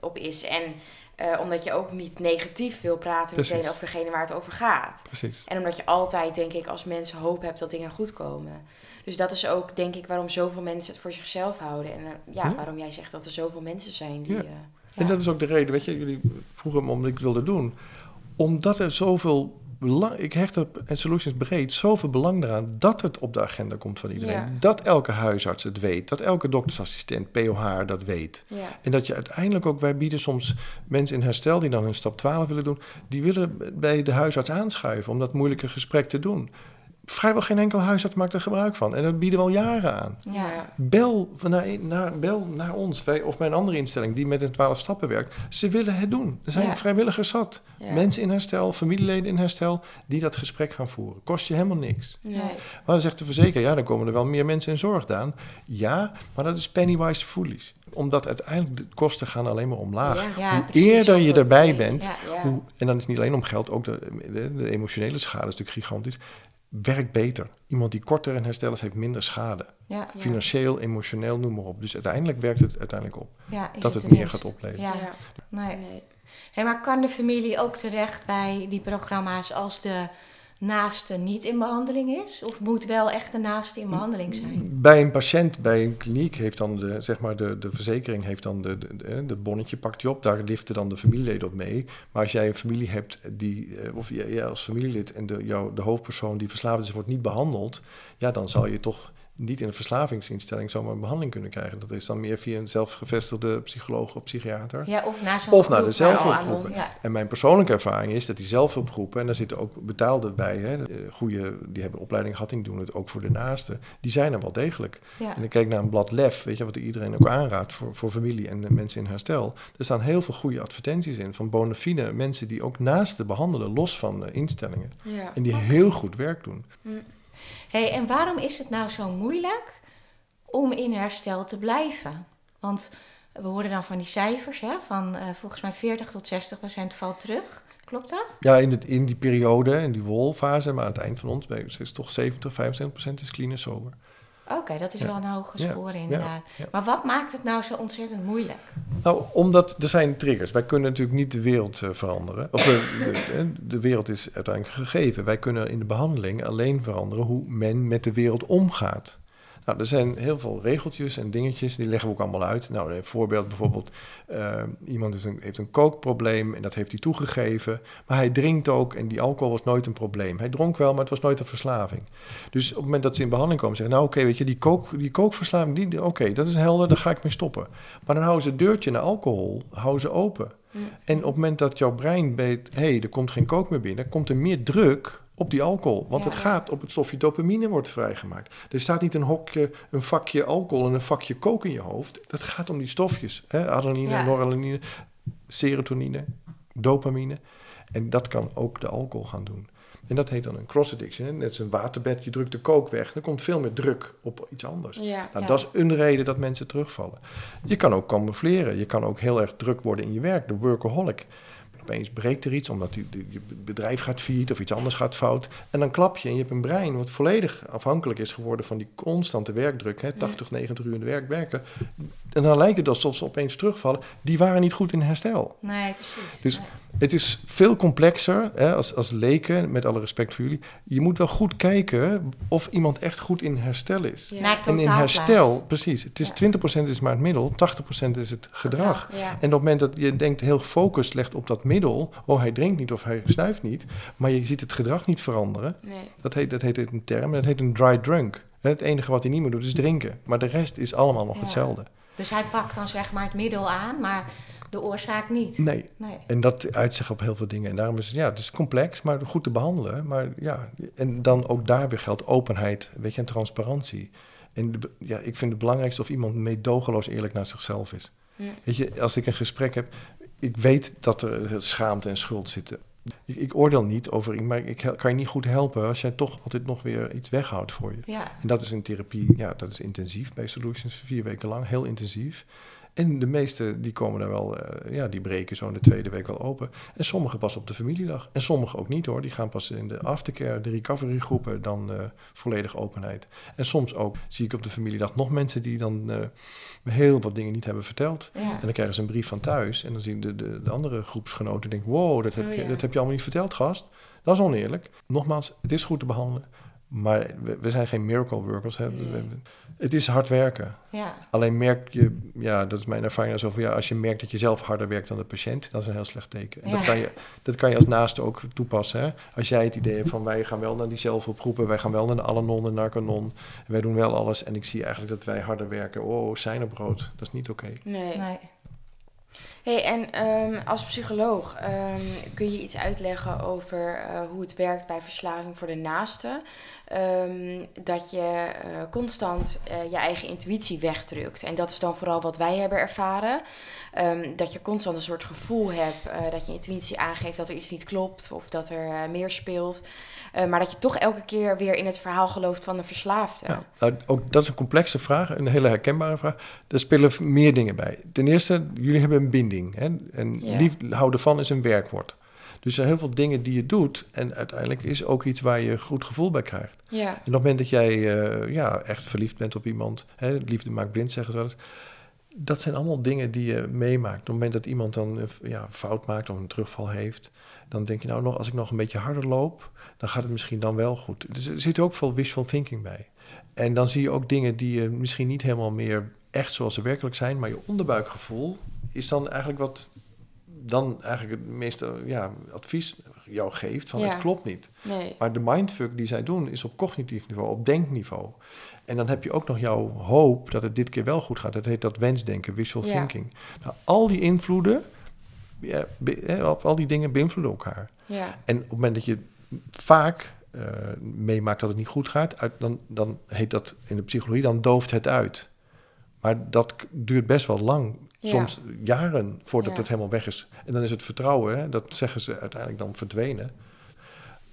op is. En eh, omdat je ook niet negatief wil praten Precies. meteen over degene waar het over gaat. Precies. En omdat je altijd, denk ik, als mensen hoop hebt dat dingen goed komen. Dus dat is ook, denk ik, waarom zoveel mensen het voor zichzelf houden. En eh, ja, Ja. waarom jij zegt dat er zoveel mensen zijn die... Ja. eh, En dat is ook de reden, weet je, jullie vroegen me omdat ik wilde doen. Omdat er zoveel belang, ik hecht op en Solutions breed zoveel belang eraan dat het op de agenda komt van iedereen. Ja. Dat elke huisarts het weet, dat elke doktersassistent, POH dat weet. ja. En dat je uiteindelijk ook, wij bieden soms mensen in herstel die dan hun stap 12 willen doen, die willen bij de huisarts aanschuiven om dat moeilijke gesprek te doen. Vrijwel geen enkel huisarts maakt er gebruik van. En dat bieden we al jaren aan. Ja. Bel naar, naar, bel naar ons wij, of bij een andere instelling die met een 12 stappen werkt. Ze willen het doen. Er zijn Ja. vrijwilligers zat. Ja. Mensen in herstel, familieleden in herstel, die dat gesprek gaan voeren. Kost je helemaal niks. Nee. Maar dan zegt de verzekeraar, ja, dan komen er wel meer mensen in zorg aan. Ja, maar dat is pennywise foolish. Omdat uiteindelijk de kosten gaan alleen maar omlaag. Ja. Ja, Hoe precies. eerder je erbij Nee. bent, Ja. Ja. hoe, en dan is het niet alleen om geld, ook de, de, de emotionele schade is natuurlijk gigantisch. Werkt beter. Iemand die korter in herstel is, heeft minder schade. Ja. Ja. Financieel, emotioneel, noem maar op. Dus uiteindelijk werkt het uiteindelijk op. Ja, Dat het meer gaat opleveren. Ja, Ja. nee. Nee. Hey, maar kan de familie ook terecht bij die programma's als de naaste niet in behandeling is? Of moet wel echt de naaste in behandeling zijn? Bij een patiënt, bij een kliniek, heeft dan de, zeg maar de, de verzekering heeft dan de, de, de, bonnetje pakt die op. Daar liften dan de familieleden op mee. Maar als jij een familie hebt die, eh, of jij jij als familielid en de, jou, de hoofdpersoon die verslaafd is, wordt niet behandeld, ja, dan zal je toch niet in een verslavingsinstelling zomaar een behandeling kunnen krijgen. Dat is dan meer via een zelfgevestigde psycholoog of psychiater. Ja, of naar zo'n Of naar de groep al zelfhulpgroepen. Ja, En mijn persoonlijke ervaring is dat die zelfhulpgroepen, en daar zitten ook betaalde bij, hè, goede, die hebben opleiding gehad en die doen het ook voor de naasten, die zijn er wel degelijk. ja. En ik kijk naar een blad LEF, weet je, wat iedereen ook aanraadt voor, voor familie en mensen in herstel. Er staan heel veel goede advertenties in van bona fide mensen die ook naasten behandelen, los van eh, instellingen. Ja. En die heel goed werk doen. Hey, en waarom is het nou zo moeilijk om in herstel te blijven? Want we horen dan van die cijfers, hè, van eh, volgens mij 40 tot 60 procent valt terug. Klopt dat? Ja, in, het, in die periode, in die wolfase, maar aan het eind van ons is toch 70, 75 procent is clean en sober. Oké, dat is Ja. wel een hoge score ja, inderdaad. ja. Maar wat maakt het nou zo ontzettend moeilijk? Nou, omdat er zijn triggers. Wij kunnen natuurlijk niet de wereld eh, veranderen. Of eh, de, de wereld is uiteindelijk gegeven. Wij kunnen in de behandeling alleen veranderen hoe men met de wereld omgaat. Nou, er zijn heel veel regeltjes en dingetjes, die leggen we ook allemaal uit. Nou, een voorbeeld bijvoorbeeld, eh, iemand heeft een, heeft een kookprobleem en dat heeft hij toegegeven. Maar hij drinkt ook en die alcohol was nooit een probleem. Hij dronk wel, maar het was nooit een verslaving. Dus op het moment dat ze in behandeling komen, zeggen nou oké, weet je, die, kook, die kookverslaving, die, oké, dat is helder, daar ga ik mee stoppen. Maar dan houden ze het deurtje naar alcohol, houden ze open. En op het moment dat jouw brein weet, hé, hey, er komt geen kook meer binnen, komt er meer druk op die alcohol. Want Ja. het gaat op het stofje dopamine wordt vrijgemaakt. Er staat niet een hokje, een vakje alcohol en een vakje kook in je hoofd. Dat gaat om die stofjes. Hè? Adrenaline, Ja. noradrenaline, serotonine, dopamine. En dat kan ook de alcohol gaan doen. En dat heet dan een cross-addiction. Net als een waterbed, je drukt de kook weg. Er komt veel meer druk op iets anders. Ja. Nou, Ja. Dat is een reden dat mensen terugvallen. Je kan ook camoufleren. Je kan ook heel erg druk worden in je werk, de workaholic. Opeens breekt er iets omdat die, die- je bedrijf gaat failliet of iets anders gaat fout. En dan klap je en je hebt een brein wat volledig afhankelijk is geworden van die constante werkdruk. Hè, 80, 90 uur in de werk werken. En dan lijkt het alsof ze opeens terugvallen. Die waren niet goed in herstel. Nee, precies. Dus Nee. Het is veel complexer hè, als, als leken, met alle respect voor jullie. Je moet wel goed kijken of iemand echt goed in herstel is. Ja. En in herstel, precies. Het is Ja. 20% is maar het middel, 80% is het gedrag. Ja. En op het moment dat je denkt heel gefocust legt op dat middel, oh hij drinkt niet of hij snuift niet, maar je ziet het gedrag niet veranderen, Nee. dat heet, dat heet een term, dat heet een dry drunk. Het enige wat hij niet meer doet is drinken, maar de rest is allemaal nog Ja. hetzelfde. Dus hij pakt dan zeg maar het middel aan, maar de oorzaak niet. Nee, Nee. En dat uitzicht op heel veel dingen. En daarom is het, ja, het is complex, maar goed te behandelen. Maar ja, en dan ook daar weer geldt openheid, weet je, en transparantie. En de, ja, ik vind het belangrijkste of iemand meedogenloos eerlijk naar zichzelf is. Weet je, als ik een gesprek heb, ik weet dat er schaamte en schuld zitten. Ik, ik oordeel niet over, maar ik kan je niet goed helpen als jij toch altijd nog weer iets weghoudt voor je. Ja. En dat is in therapie, ja, dat is intensief bij Solutions, vier weken lang, heel intensief. En de meeste die komen er wel, uh, ja, die breken zo in de tweede week wel open. En sommigen pas op de familiedag. En sommigen ook niet hoor. Die gaan pas in de aftercare, de recovery groepen, dan uh, volledig openheid. En soms ook zie ik op de familiedag nog mensen die dan uh, heel wat dingen niet hebben verteld. Ja. En dan krijgen ze een brief van thuis. En dan zien de, de, de andere groepsgenoten denken, wow, dat heb, Oh, je, dat heb je allemaal niet verteld, gast. Dat is oneerlijk. Nogmaals, het is goed te behandelen. Maar we, we zijn geen miracle workers. Hè. Nee. We- Het is hard werken. Ja. Alleen merk je, ja, dat is mijn ervaring zo van ja, als je merkt dat je zelf harder werkt dan de patiënt, dat is een heel slecht teken. En dat, kan je, dat kan je als naaste ook toepassen. Hè? Als jij het idee hebt van wij gaan wel naar die zelfhulpgroepen, wij gaan wel naar de Alanon en Narcanon, en wij doen wel alles en ik zie eigenlijk dat wij harder werken. Oh, zijn op brood, dat is niet oké. Nee. Nee. Hey, en ehm, als psycholoog ehm, kun je iets uitleggen over eh, hoe het werkt bij verslaving voor de naaste? Ehm, dat je eh, constant eh, je eigen intuïtie wegdrukt. En dat is dan vooral wat wij hebben ervaren. Dat je constant een soort gevoel hebt dat je intuïtie aangeeft dat er iets niet klopt of dat er meer speelt. Eh, maar dat je toch elke keer weer in het verhaal gelooft van de verslaafde. Ja, nou, ook dat is een complexe vraag, een hele herkenbare vraag. Er spelen meer dingen bij. Ten eerste, jullie hebben een binding. Hè? En Ja. lief houden van is een werkwoord. Dus er zijn heel veel dingen die je doet. En uiteindelijk is ook iets waar je een goed gevoel bij krijgt. Ja, En op het moment dat jij eh, ja, echt verliefd bent op iemand, hè, liefde maakt blind, zeggen ze wel eens. Dat zijn allemaal dingen die je meemaakt. Op het moment dat iemand dan eh, ja, fout maakt of een terugval heeft, dan denk je nou nog, als ik nog een beetje harder loop, dan gaat het misschien dan wel goed. Dus er zit ook veel wishful thinking bij. En dan zie je ook dingen die je misschien niet helemaal meer echt zoals ze werkelijk zijn, maar je onderbuikgevoel is dan eigenlijk wat dan eigenlijk het meeste ja, advies jou geeft van Ja. het klopt niet. nee. Maar de mindfuck die zij doen is op cognitief niveau, op denkniveau. En dan heb je ook nog jouw hoop dat het dit keer wel goed gaat. Dat heet dat wensdenken, wishful Ja. thinking. Nou, al die invloeden, ja, be- al die dingen beïnvloeden elkaar. Ja, En op het moment dat je vaak eh, meemaakt dat het niet goed gaat, uit, dan, dan heet dat in de psychologie, dan dooft het uit. Maar dat duurt best wel lang, Ja. soms jaren voordat Ja. het helemaal weg is. En dan is het vertrouwen, hè, dat zeggen ze uiteindelijk dan verdwenen.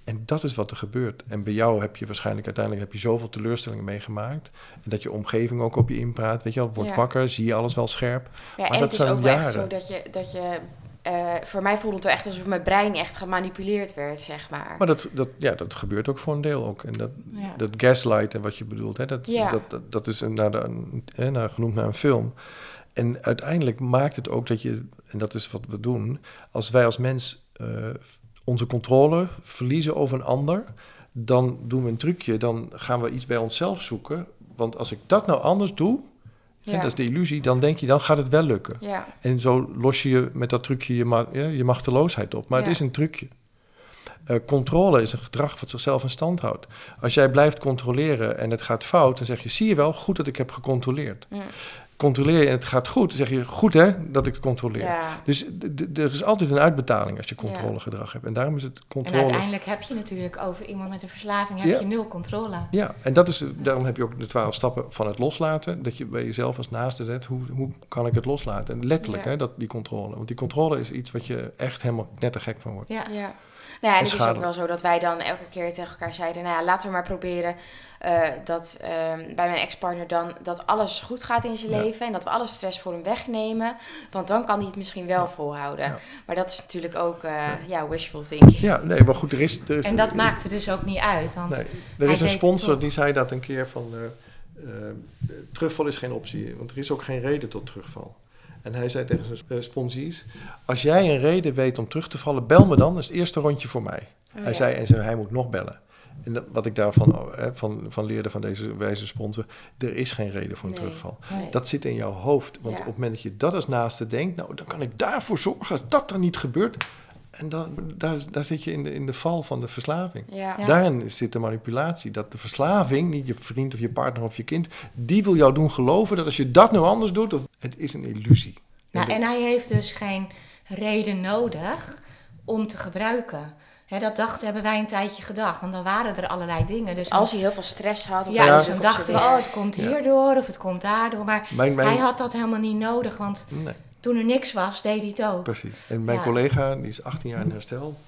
En dat is wat er gebeurt. En bij jou heb je waarschijnlijk uiteindelijk heb je zoveel teleurstellingen meegemaakt. En dat je omgeving ook op je inpraat. Weet je wel, word Ja. wakker, zie je alles wel scherp. Ja, Maar en dat het is zijn ook wel echt jaren. zo dat je, dat je eh, voor mij voelde het wel echt alsof mijn brein echt gemanipuleerd werd, zeg maar. Maar dat, dat, ja, dat gebeurt ook voor een deel ook. En dat, Ja. dat gaslighten wat je bedoelt, hè, dat, Ja. dat, dat, dat is een, naar de, een- hè, naar, genoemd naar een film. En uiteindelijk maakt het ook dat je, en dat is wat we doen, als wij als mens eh, onze controle verliezen over een ander, dan doen we een trucje, dan gaan we iets bij onszelf zoeken. Want als ik dat nou anders doe, hè, Ja. dat is de illusie, dan denk je, dan gaat het wel lukken. Ja, En zo los je je met dat trucje je, ma je machteloosheid op. Maar Ja. het is een trucje. Eh, controle is een gedrag wat zichzelf in stand houdt. Als jij blijft controleren en het gaat fout, dan zeg je: zie je wel, goed dat ik heb gecontroleerd. Mm. Controleer je en het gaat goed, dan zeg je: goed hè, dat ik controleer. ja. Dus er is altijd een uitbetaling als je Ja. controlegedrag hebt. En daarom is het En controle. uiteindelijk heb je natuurlijk over iemand met een verslaving heb Ja. je nul controle. Ja, en dat is, daarom heb je ook de twaalf stappen van het loslaten. Dat je bij jezelf als naaste zet, hoe, hoe kan ik het loslaten? En letterlijk, Ja. hè, dat, die controle. Want die controle is iets wat je echt helemaal net te gek van wordt. Ja. Nou ja, en het is ook wel zo dat wij dan elke keer tegen elkaar zeiden... nou ja, laten we maar proberen eh, dat ehm, bij mijn ex-partner dan... dat alles goed gaat in zijn Ja. leven... en dat we alle stress voor hem wegnemen. Want dan kan hij het misschien wel volhouden. Ja. Maar dat is natuurlijk ook eh, ja. wishful thinking. Ja, nee, maar goed, er is... Er is En dat maakt er dus ook niet uit. Want Nee, er is een sponsor die zei dat een keer van... eh, eh, terugval is geen optie, want er is ook geen reden tot terugval. En hij zei tegen zijn eh, sponsies... Als jij een reden weet om terug te vallen, bel me dan. Dat is het eerste rondje voor mij. Oh, hij ja. zei, en zei, hij moet nog bellen. En dat- wat ik daarvan oh, van, van leerde van deze wijze sponsor... er is geen reden voor een Nee. terugval. Nee. Dat zit in jouw hoofd. Want Ja. op het moment dat je dat als naaste denkt... nou, dan kan ik daarvoor zorgen als dat er niet gebeurt. En dan, daar, daar zit je in de, in de val van de verslaving. Ja. Ja. Daarin zit de manipulatie. Dat de verslaving, niet je vriend of je partner of je kind... die wil jou doen geloven dat als je dat nou anders doet... Of, het is een illusie. Nou, de- en hij heeft dus geen reden nodig om te gebruiken. Hè, dat dachten hebben wij een tijdje gedacht, want dan waren er allerlei dingen. Dus Als hij heel veel stress had... Of ja, dus dan dachten we, oh, het komt Ja. hierdoor of het komt daardoor. Maar Mijn, mijn, hij had dat helemaal niet nodig, want nee. Toen er niks was, deed hij het ook. Precies. En mijn Ja. collega, die is 18 jaar in herstel,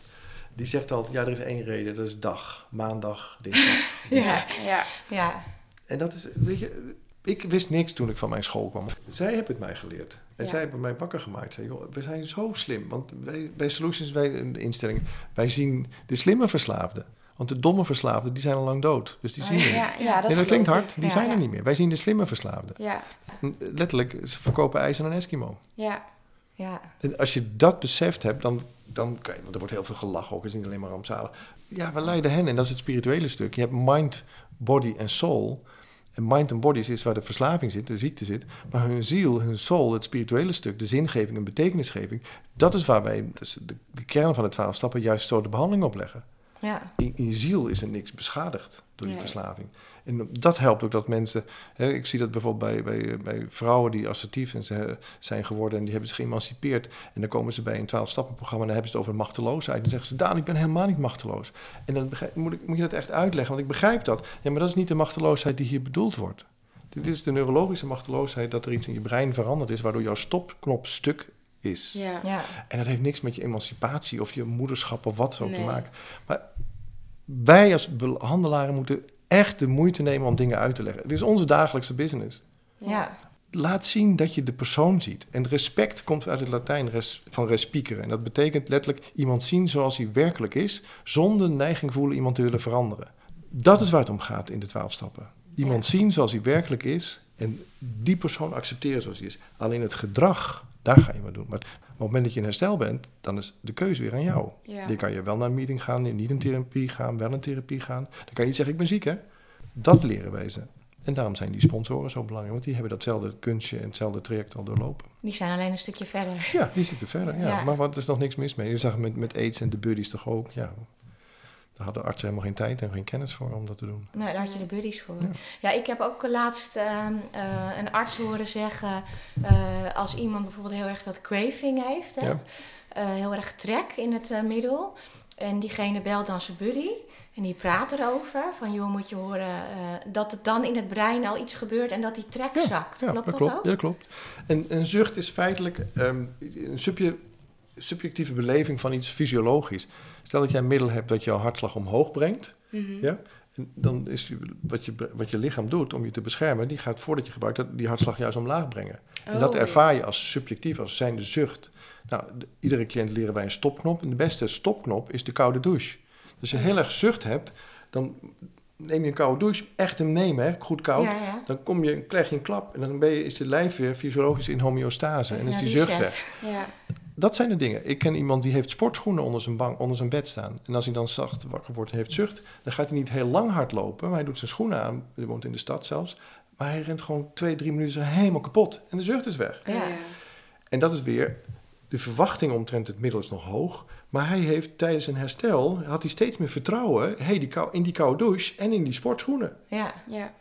die zegt altijd, ja, er is één reden, dat is dag, maandag, dinsdag. [LAUGHS] Ja, Ja. ja, En dat is, weet je, ik wist niks toen ik van mijn school kwam. Zij hebben het mij geleerd. En Ja. zij hebben mij wakker gemaakt. Zei, joh, we zijn zo slim. Want wij, bij Solutions, wij, de instelling, wij zien de slimme verslaafden. Want de domme verslaafden, die zijn al lang dood. Dus die Oh, zien we niet. Ja, ja, dat Nee, dat klinkt hard. Die Ja, zijn ja. er niet meer. Wij zien de slimme verslaafden. Ja, En letterlijk, ze verkopen ijs aan een Eskimo. ja, ja. En als je dat beseft hebt, dan, dan kan je, want er wordt heel veel gelachen ook, het is niet alleen maar rampzalig. Ja, we leiden hen, en dat is het spirituele stuk. Je hebt mind, body en soul. En mind en body is waar de verslaving zit, de ziekte zit. Maar hun ziel, hun soul, het spirituele stuk, de zingeving en betekenisgeving, dat is waar wij, dus de, de kern van de twaalf stappen, juist zo de behandeling opleggen. Ja. In, in je ziel is er niks beschadigd door die Nee. verslaving. En dat helpt ook dat mensen... Hè, ik zie dat bijvoorbeeld bij, bij, bij vrouwen die assertief zijn geworden... en die hebben zich geëmancipeerd. En dan komen ze bij een 12-stappenprogramma... en dan hebben ze het over machteloosheid. En dan zeggen ze, Daan, ik ben helemaal niet machteloos. En dan begrijp- moet, ik, moet je dat echt uitleggen, want ik begrijp dat. Ja, maar dat is niet de machteloosheid die hier bedoeld wordt. Dit is de neurologische machteloosheid... dat er iets in je brein veranderd is... waardoor jouw stopknop stuk is. ja. ja. En dat heeft niks met je emancipatie of je moederschap of wat zo te maken. Maar wij als behandelaren moeten echt de moeite nemen om dingen uit te leggen. Het is onze dagelijkse business. ja. Laat zien dat je de persoon ziet. En respect komt uit het Latijn res, van respicere. En dat betekent letterlijk iemand zien zoals hij werkelijk is, zonder neiging voelen iemand te willen veranderen. Dat is waar het om gaat in de twaalf stappen. Iemand zien zoals hij werkelijk is en die persoon accepteren zoals hij is. Alleen het gedrag, daar ga je maar doen. Maar op het moment dat je in herstel bent, dan is de keuze weer aan jou. Ja. Dan kan je wel naar een meeting gaan, niet in therapie gaan, wel in therapie gaan. Dan kan je niet zeggen, ik ben ziek hè. Dat leren wij ze. En daarom zijn die sponsoren zo belangrijk, want die hebben datzelfde kunstje en hetzelfde traject al doorlopen. Die zijn alleen een stukje verder. Ja, die zitten verder. Ja. Ja. Maar wat er is nog niks mis mee. Je zag met, met AIDS en de buddies toch ook. Ja, daar hadden artsen helemaal geen tijd en geen kennis voor om dat te doen. Nou, daar had je de buddies voor. Ja. Ja, ik heb ook laatst ehm, eh, een arts horen zeggen... eh, als iemand bijvoorbeeld heel erg dat craving heeft... Hè, Ja. eh, heel erg trek in het middel... en diegene belt dan zijn buddy... en die praat erover van... joh, moet je horen dat het dan in het brein al iets gebeurt... en dat die trek zakt. Ja, klopt dat, klopt. ook? Ja, dat klopt. En een zucht is feitelijk ehm, een subje- subjectieve beleving van iets fysiologisch. Stel dat jij een middel hebt dat jouw hartslag omhoog brengt. Mhm. Ja? En dan is wat, je, wat je lichaam doet om je te beschermen, die gaat voordat je gebruikt dat, die hartslag juist omlaag brengen. En dat Oh, ervaar je als subjectief, als zijnde zucht. Nou, de- iedere cliënt leren wij een stopknop. En de beste stopknop is de koude douche. Dus als je heel erg zucht hebt, dan neem je een koude douche. Echt hem nemen, hè? goed koud. Ja, ja. Dan kom je, krijg je een klap en dan ben je, is je lijf weer fysiologisch in homeostase. En is die die zucht weg. Ja. Dat zijn de dingen. Ik ken iemand die heeft sportschoenen onder zijn, bank, onder zijn bed staan. En als hij dan zacht wakker wordt en heeft zucht, dan gaat hij niet heel lang hardlopen. Maar hij doet zijn schoenen aan. Hij woont in de stad zelfs. Maar hij rent gewoon twee, drie minuten zo helemaal kapot. En de zucht is weg. Ja. Ja. En dat is weer, de verwachting omtrent het middel is nog hoog. Maar hij heeft tijdens een herstel, had hij steeds meer vertrouwen hey, die kou, in die koude douche en in die sportschoenen. Ja, Ja.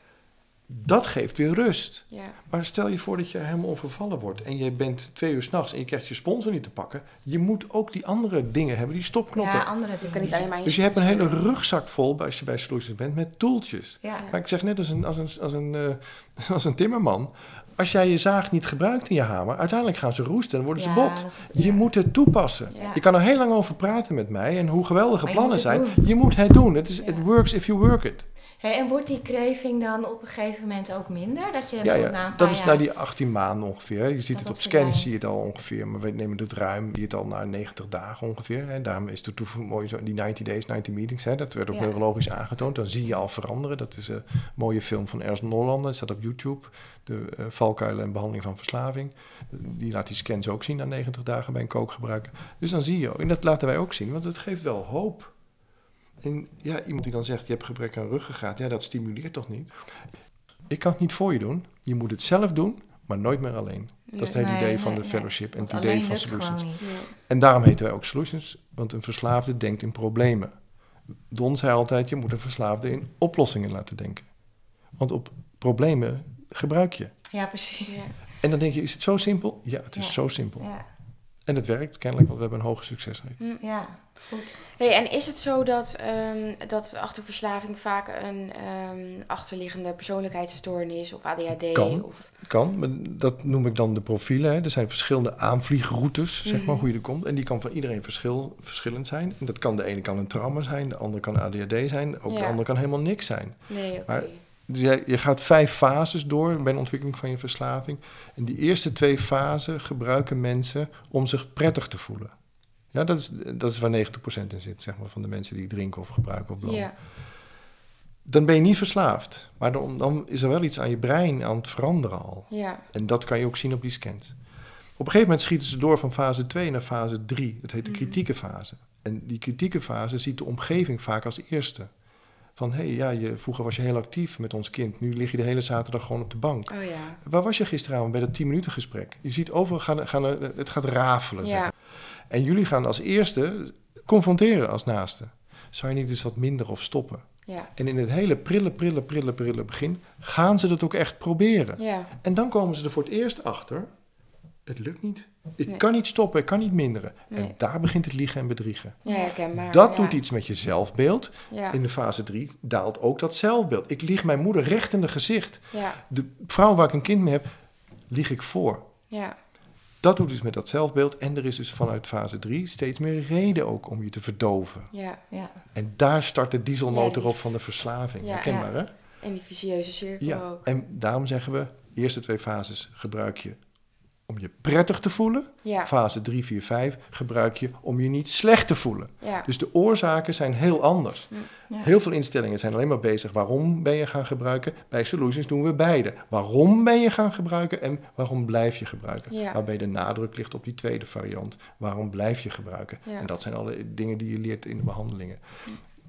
Dat geeft weer rust. Ja. Maar stel je voor dat je helemaal overvallen wordt en je bent twee uur s'nachts en je krijgt je sponsor niet te pakken. Je moet ook die andere dingen hebben, die stopknoppen. ja andere Je dingen. kan niet alleen maar je dus je hebt een hele rugzak vol als je bij Solutions bent met toeltjes. Ja, Maar ik zeg net als een, als een, als een, eh, [LAUGHS] als een timmerman. Als jij je zaag niet gebruikt in je hamer, uiteindelijk gaan ze roesten en worden Ja, ze bot. Je ja. moet het toepassen. Ja. Je kan er heel lang over praten met mij en hoe geweldige Maar plannen zijn. doen. Je moet het doen. Het is, Ja. It works if you work it. En wordt die craving dan op een gegeven moment ook minder? Dat je Ja, na een dat paar is jaar... na die 18 maanden ongeveer. Je ziet Dat het op scans, zie je het al ongeveer. Maar we nemen het ruim, zie je het al na 90 dagen ongeveer. Hè. Daarom is het mooi zo, die 90 days, 90 meetings. Hè. Dat werd ook Ja. neurologisch aangetoond. Dan zie je al veranderen. Dat is een mooie film van Ernst Nollander. Dat staat op YouTube. De eh, valkuilen en behandeling van verslaving. Die laat die scans ook zien na 90 dagen bij een kookgebruiker. Dus dan zie je. En dat laten wij ook zien, want het geeft wel hoop. En ja, iemand die dan zegt, je hebt gebrek aan ruggengraat. Ja, dat stimuleert toch niet? Ik kan het niet voor je doen. Je moet het zelf doen, maar nooit meer alleen. Dat is het hele Nee, idee van de nee. fellowship en het idee van solutions. En daarom heten wij ook solutions, want een verslaafde denkt in problemen. Don zei altijd, je moet een verslaafde in oplossingen laten denken. Want op problemen gebruik je. Ja, precies. Ja. En dan denk je, is het zo simpel? Ja, het is Ja. zo simpel. Ja, En het werkt kennelijk, want we hebben een hoge succesrate. Hm. ja, goed. Hey, en is het zo dat, ehm, dat achter verslaving vaak een ehm, achterliggende persoonlijkheidsstoornis of ADHD Kan. of kan. Maar dat noem ik dan de profielen. Hè. Er zijn verschillende aanvliegroutes, zeg maar, Mhm. hoe je er komt. En die kan van iedereen verschil, verschillend zijn. En dat kan de ene kan een trauma zijn, de andere kan ADHD zijn. Ook de andere kan helemaal niks zijn. Nee, oké. Dus jij, je gaat vijf fases door bij de ontwikkeling van je verslaving. En die eerste twee fasen gebruiken mensen om zich prettig te voelen. Ja, dat is, dat is waar 90% in zit, zeg maar, van de mensen die drinken of gebruiken of blowen. Ja, Dan ben je niet verslaafd. Maar dan, dan is er wel iets aan je brein aan het veranderen al. ja, En dat kan je ook zien op die scans. Op een gegeven moment schieten ze door van fase 2 naar fase 3. Dat heet de Mhm. kritieke fase. En die kritieke fase ziet de omgeving vaak als eerste. Van hé, hey, ja, je, vroeger was je heel actief met ons kind. Nu lig je de hele zaterdag gewoon op de bank. oh ja. Waar was je gisteravond bij dat 10 minuten gesprek? Je ziet overal gaan, gaan er- het gaat rafelen. zeg Ja, maar. En jullie gaan als eerste confronteren als naaste. Zou je niet eens wat minder of stoppen? ja, En in het hele prille, prille, prille, prille begin gaan ze dat ook echt proberen. ja, En dan komen ze er voor het eerst achter. Het lukt niet. Ik Nee. kan niet stoppen, ik kan niet minderen. Nee. En daar begint het liegen en bedriegen. ja, herkenbaar. Dat ja. doet iets met je zelfbeeld. Ja, In de fase 3 daalt ook dat zelfbeeld. Ik lieg mijn moeder recht in het gezicht. ja, De vrouw waar ik een kind mee heb, lieg ik voor. ja, Dat doet iets met dat zelfbeeld. En er is dus vanuit fase 3 steeds meer reden ook om je te verdoven. ja. Ja. En daar start de dieselmotor die- op van de verslaving. Ja. Herkenbaar, hè? En die vicieuze cirkel Ja. ook. En daarom zeggen we, de eerste twee fases gebruik je om je prettig te voelen. Ja, Fase 3, 4, 5 gebruik je om je niet slecht te voelen. ja, Dus de oorzaken zijn heel anders. Ja. Heel veel instellingen zijn alleen maar bezig waarom ben je gaan gebruiken. Bij Solutions doen we beide. Waarom ben je gaan gebruiken en waarom blijf je gebruiken. Waarbij de nadruk ligt op die tweede variant. Waarom blijf je gebruiken. En dat zijn alle dingen die je leert in de behandelingen.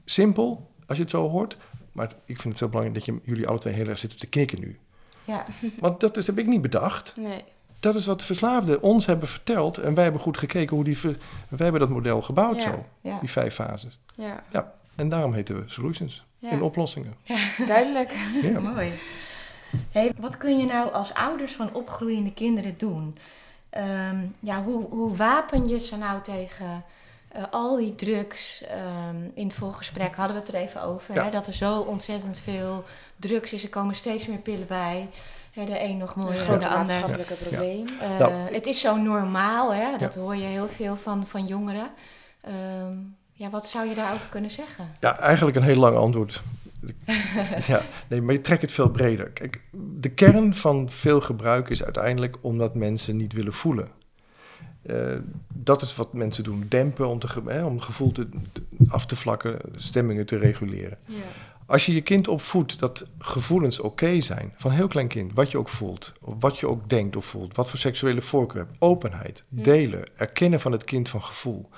Simpel, als je het zo hoort. Maar ik vind het zo belangrijk dat je, jullie alle twee heel erg zitten te knikken nu. Ja. Want dat is, heb ik niet bedacht. nee, Dat is wat verslaafden ons hebben verteld. En wij hebben goed gekeken hoe die... ver- Wij hebben dat model gebouwd Ja. zo. Ja. Die vijf fases. ja, En daarom heten we Solutions. ja. In oplossingen. Duidelijk. Ja. [LAUGHS] Mooi. Hey, wat kun je nou als ouders van opgroeiende kinderen doen? Ehm, ja, hoe, hoe wapen je ze nou tegen eh, al die drugs? Ehm, in het voorgesprek hadden we het er even over. Ja. Hè, dat er zo ontzettend veel drugs is. Er komen steeds meer pillen bij. Hè, de een nog Een mooier dan de ander. maatschappelijke probleem. Eh, Nou, het is zo normaal, hè? dat hoor je heel veel van, van jongeren. Ehm, ja, wat zou je daarover kunnen zeggen? Ja, eigenlijk een heel lang antwoord. [LAUGHS] ja, nee, maar je trekt het veel breder. Kijk, de kern van veel gebruik is uiteindelijk omdat mensen niet willen voelen. Eh, dat is wat mensen doen. Dempen om, te, hè, om het gevoel te, te- af te vlakken, stemmingen te reguleren. Ja, Als je je kind opvoedt dat gevoelens oké zijn, van heel klein kind, wat je ook voelt, of wat je ook denkt of voelt, wat voor seksuele voorkeur hebt, openheid, Hm. delen, erkennen van het kind van gevoel.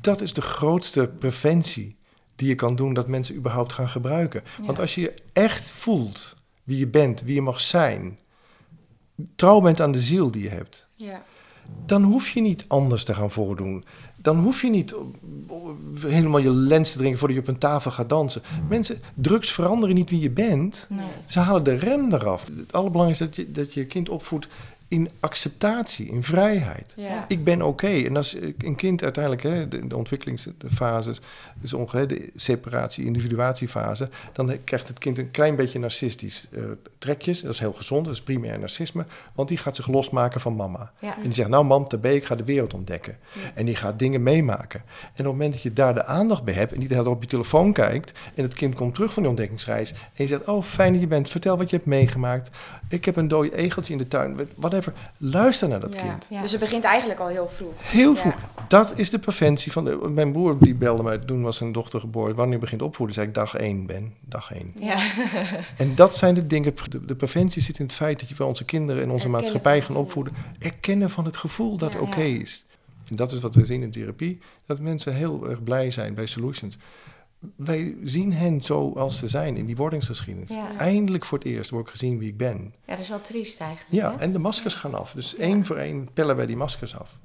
Dat is de grootste preventie die je kan doen dat mensen überhaupt gaan gebruiken. Ja. Want als je je echt voelt wie je bent, wie je mag zijn, trouw bent aan de ziel die je hebt, ja, dan hoef je niet anders te gaan voordoen. Dan hoef je niet helemaal je lens te drinken voordat je op een tafel gaat dansen. Mensen, drugs veranderen niet wie je bent. Nee. Ze halen de rem eraf. Het allerbelangrijkste is dat je, dat je kind opvoedt in acceptatie, in vrijheid. ja. Ik ben oké. En als een kind uiteindelijk, hè, de, de ontwikkelingsfases, dus ongeveer de separatie, individuatiefase, dan krijgt het kind een klein beetje narcistisch eh, trekjes. Dat is heel gezond, dat is primair narcisme, want die gaat zich losmaken van mama. Ja. En die zegt, nou mam, tabé, ik ga de wereld ontdekken. Ja. En die gaat dingen meemaken. En op het moment dat je daar de aandacht bij hebt en niet de hele tijd op je telefoon kijkt en het kind komt terug van die ontdekkingsreis en je zegt, oh fijn dat je bent, vertel wat je hebt meegemaakt. Ik heb een dood egeltje in de tuin, whatever. Luister naar dat Ja. kind. Ja. Dus het begint eigenlijk al heel vroeg. Heel Ja. vroeg. Dat is de preventie van de, mijn broer die belde mij, toen was zijn dochter geboren. Wanneer begint opvoeden? Zei ik dag één ben, dag één. Ja. En dat zijn de dingen, de, de preventie zit in het feit dat je wel onze kinderen en onze Erkennen maatschappij gaan opvoeden. Erkennen van het gevoel dat Ja. oké Ja. is. En dat is wat we zien in therapie, dat mensen heel erg blij zijn bij Solutions. Wij zien hen zoals ze zijn in die wordingsgeschiedenis. Ja. Eindelijk voor het eerst word ik gezien wie ik ben. ja, dat is wel triest eigenlijk. Ja, hè? en de maskers gaan af. Dus Ja. één voor één pellen wij die maskers af.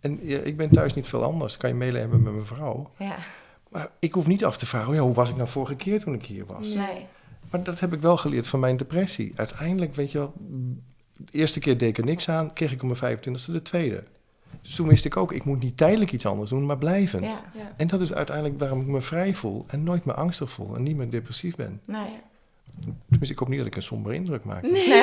En ja, ik ben thuis niet veel anders. Kan je mailen hebben met mijn vrouw. Ja. Maar ik hoef niet af te vragen, oh ja, hoe was ik nou vorige keer toen ik hier was? Nee. Nee. Maar dat heb ik wel geleerd van mijn depressie. Uiteindelijk, weet je wel, de eerste keer deed ik er niks aan, kreeg ik om mijn 25e de tweede. Dus toen wist ik ook, ik moet niet tijdelijk iets anders doen, maar blijvend. Ja. Ja. En dat is uiteindelijk waarom ik me vrij voel en nooit meer angstig voel en niet meer depressief ben. Nee. Tenminste, ik hoop niet dat ik een sombere indruk maak. Nee. [LAUGHS]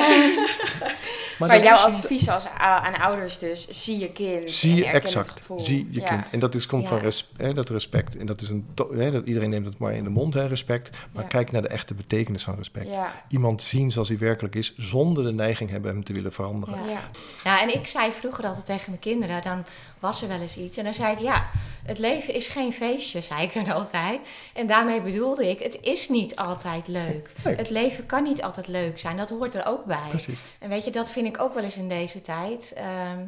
[LAUGHS] Maar, jouw advies als, aan ouders dus, zie je kind Zie je exact, het gevoel. zie je Ja. kind. En dat is, komt Ja. van res, hè, dat respect. En dat is een, hè, dat iedereen neemt het maar in de mond, hè, respect. Maar Ja. kijk naar de echte betekenis van respect. Ja. Iemand zien zoals hij werkelijk is, zonder de neiging hebben hem te willen veranderen. Ja. Ja. Ja, en ik zei vroeger altijd tegen mijn kinderen, dan was er wel eens iets. En dan zei ik, ja, het leven is geen feestje, zei ik dan altijd. En daarmee bedoelde ik, het is niet altijd leuk. Nee. Het leven kan niet altijd leuk zijn, dat hoort er ook bij. Precies. En weet je, dat vind ik ook wel eens in deze tijd. ehm,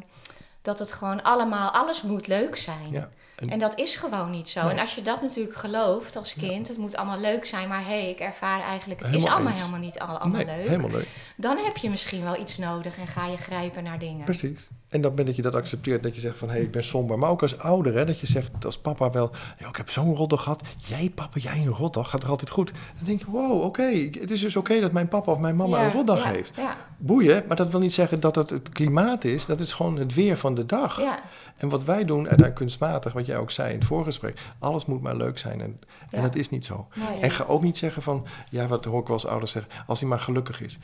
dat het gewoon allemaal, alles moet leuk zijn. Ja. En- En dat is gewoon niet zo. Nee. En als je dat natuurlijk gelooft als kind, het moet allemaal leuk zijn, maar hé, hey, ik ervaar eigenlijk, het is allemaal eens. helemaal niet al- allemaal nee, leuk. helemaal leuk. Dan heb je misschien wel iets nodig en ga je grijpen naar dingen. Precies. En dan ben dat je dat accepteert, dat je zegt van hé, hey, ik ben somber. Maar ook als ouder, hè, dat je zegt als papa wel, ja, ik heb zo'n rotdag gehad. Jij papa, jij een rotdag, gaat er altijd goed. Dan denk je, wow, oké, het is dus oké dat mijn papa of mijn mama Ja, een rotdag ja, heeft. Ja, Boeien, maar dat wil niet zeggen dat het het klimaat is. Dat is gewoon het weer van de dag. ja, En wat wij doen, uiteindelijk kunstmatig, wat jij ook zei in het voorgesprek, alles moet maar leuk zijn. En, en dat is niet zo. nee. En ga ook niet zeggen van, ja, wat hoor ik wel als ouders zeggen, als hij maar gelukkig is.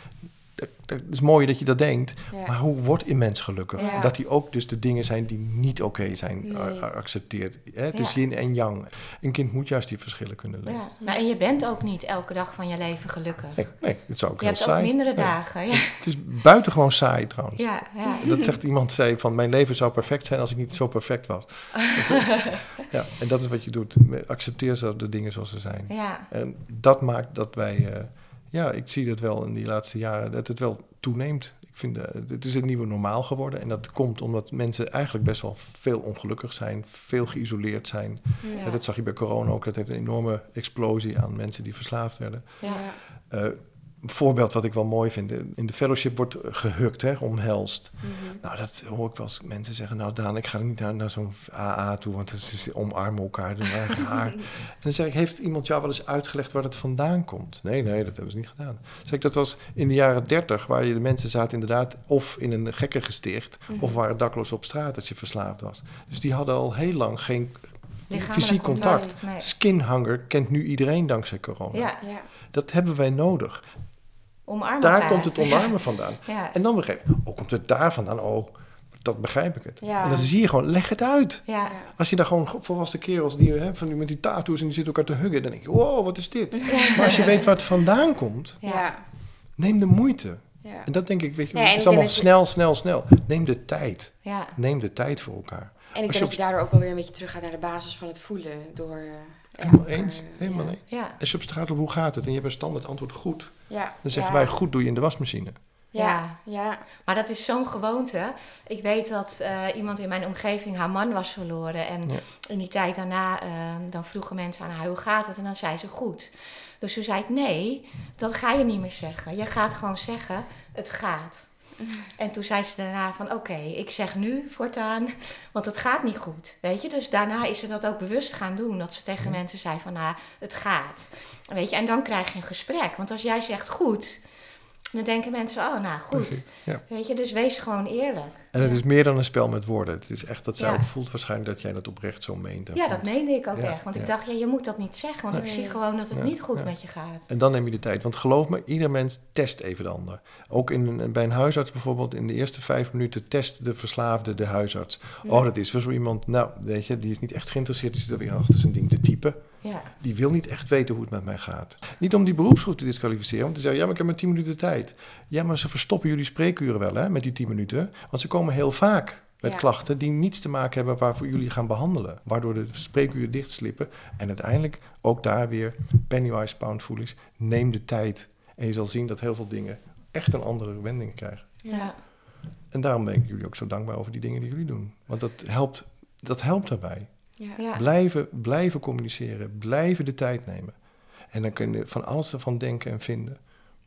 Dat, dat is mooi dat je dat denkt, Ja. maar hoe wordt een mens gelukkig? Ja. Dat die ook dus de dingen zijn die niet oké zijn, Nee. a- a- accepteert. Hè? Het is yin en yang. Een kind moet juist die verschillen kunnen leven. ja. Nou, en je bent ook niet elke dag van je leven gelukkig. Nee, nee, het zou ook je heel hebt ook saai. mindere dagen. Ja, Het is buitengewoon saai trouwens. ja, ja. Dat zegt iemand, zei van mijn leven zou perfect zijn als ik niet zo perfect was. [LAUGHS] ja, en dat is wat je doet. Accepteer de dingen zoals ze zijn. ja. En dat maakt dat wij, eh, ja, ik zie dat wel in die laatste jaren, dat het wel toeneemt. Ik vind, eh, het is het nieuwe normaal geworden. En dat komt omdat mensen eigenlijk best wel veel ongelukkig zijn, veel geïsoleerd zijn. Ja. Ja, dat zag je bij corona ook. Dat heeft een enorme explosie aan mensen die verslaafd werden. Ja. Eh, voorbeeld wat ik wel mooi vind. In de fellowship wordt gehukt, hè, omhelst. Mhm. Nou, dat hoor ik wel eens mensen zeggen. Nou, Daan, ik ga niet naar, naar zo'n AA toe, want het is omarmen elkaar, doen wij [LAUGHS] raar. en dan zeg ik, heeft iemand jou wel eens uitgelegd waar het vandaan komt? Nee, nee, dat hebben ze niet gedaan. Zeg ik, dat was in de jaren dertig, waar je de mensen zaten inderdaad of in een gekkengesticht, Mhm. of waren dakloos op straat als je verslaafd was. Dus die hadden al heel lang geen fysiek contact. Nee. Skinhanger kent nu iedereen dankzij corona. Ja, Ja. Dat hebben wij nodig. Omarmen Daar elkaar. komt het omarmen [LAUGHS] vandaan. Ja, En dan begrijp ik, oh, komt het daar vandaan? Oh, dat begrijp ik het. Ja. En dan zie je gewoon, leg het uit. ja. Als je daar gewoon volwassen kerels die hè, van die, met die tattoos en die zitten elkaar te huggen, dan denk je, wow, wat is dit? Maar als je weet waar het vandaan komt, neem de moeite. Ja. En dat denk ik, weet je, het is allemaal je- snel, snel, snel. Neem de tijd. ja. Neem de tijd voor elkaar. En ik Als denk je dat je daardoor ook wel weer een beetje terug gaat naar de basis van het voelen. Door, eh, Helemaal eens, helemaal ja. eens. Ja. Als je op straat loopt, hoe gaat het? En je hebt een standaard antwoord goed. Ja. Dan zeggen ja. wij, goed doe je in de wasmachine. Ja. Ja. Maar dat is zo'n gewoonte. Ik weet dat eh, iemand in mijn omgeving haar man was verloren. En Ja. in die tijd daarna, eh, dan vroegen mensen aan haar, hoe gaat het? En dan zei ze, goed. Dus toen zei ik, nee, dat ga je niet meer zeggen. Je gaat gewoon zeggen, het gaat. En toen zei ze daarna van, oké, ik zeg nu voortaan, want het gaat niet goed. Weet je, dus daarna is ze dat ook bewust gaan doen. Dat ze tegen mensen zei van, nou, het gaat. Weet je, en dan krijg je een gesprek. Want als jij zegt goed, dan denken mensen, oh, nou, goed. Precies, ja. Weet je, dus wees gewoon eerlijk. En het is meer dan een spel met woorden. Het is echt dat zij ook voelt waarschijnlijk dat jij dat oprecht zo meent. en Ja, dat meende ik ook echt. Want ik dacht, ja, je moet dat niet zeggen. Want ik zie gewoon dat het niet goed met je gaat. En dan neem je de tijd. Want geloof me, ieder mens test even de ander. Ook in, een- bij een huisarts bijvoorbeeld, in de eerste vijf minuten test de verslaafde de huisarts. Oh, dat is weer zo iemand, nou, weet je, die is niet echt geïnteresseerd, die zit er weer achter zijn ding te typen. Ja, Die wil niet echt weten hoe het met mij gaat. Niet om die beroepsgroep te disqualificeren, want te zeggen, ja, maar ik heb maar tien minuten tijd. Ja, maar ze verstoppen jullie spreekuren wel, hè, met die tien minuten. Want ze komen heel vaak met Ja. klachten die niets te maken hebben waarvoor jullie gaan behandelen. Waardoor de spreekuren dichtslippen. En uiteindelijk ook daar weer pennywise pound foolish. Neem de tijd. En je zal zien dat heel veel dingen echt een andere wending krijgen. ja. En daarom ben ik jullie ook zo dankbaar over die dingen die jullie doen. Want dat helpt, dat helpt daarbij. Ja. ja. Blijven, blijven communiceren, blijven de tijd nemen. En dan kun je van alles ervan denken en vinden.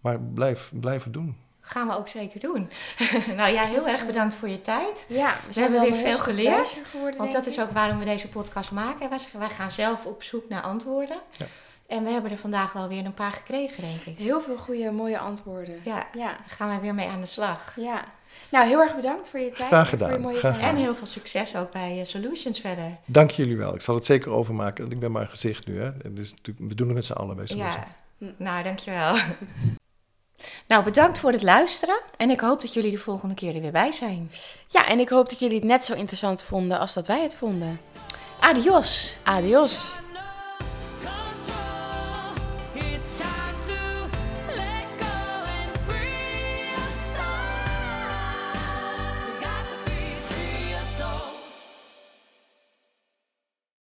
Maar blijf, blijf het doen. Gaan we ook zeker doen. [LAUGHS] nou ja, heel erg bedankt voor je tijd. Ja, we, hebben wel weer veel geleerd, Geworden, Want dat is ook waarom we deze podcast maken. Wij, gaan zelf op zoek naar antwoorden. Ja. En we hebben er vandaag wel weer een paar gekregen, denk ik. Heel veel goede, mooie antwoorden. Ja, Ja. daar gaan wij weer mee aan de slag. ja. Nou, heel erg bedankt voor je tijd. Graag en Voor je gedaan, mooie graag verhaal. En heel veel succes ook bij eh, Solutions verder. Dank jullie wel. Ik zal het zeker overmaken. want Ik ben maar een gezicht nu. Hè. Dus natuurlijk- we doen het met z'n allen bij Solution. Ja, nou dankjewel. [LAUGHS] Nou, bedankt voor het luisteren. En ik hoop dat jullie de volgende keer er weer bij zijn. Ja, en ik hoop dat jullie het net zo interessant vonden als dat wij het vonden. Adios. Adios.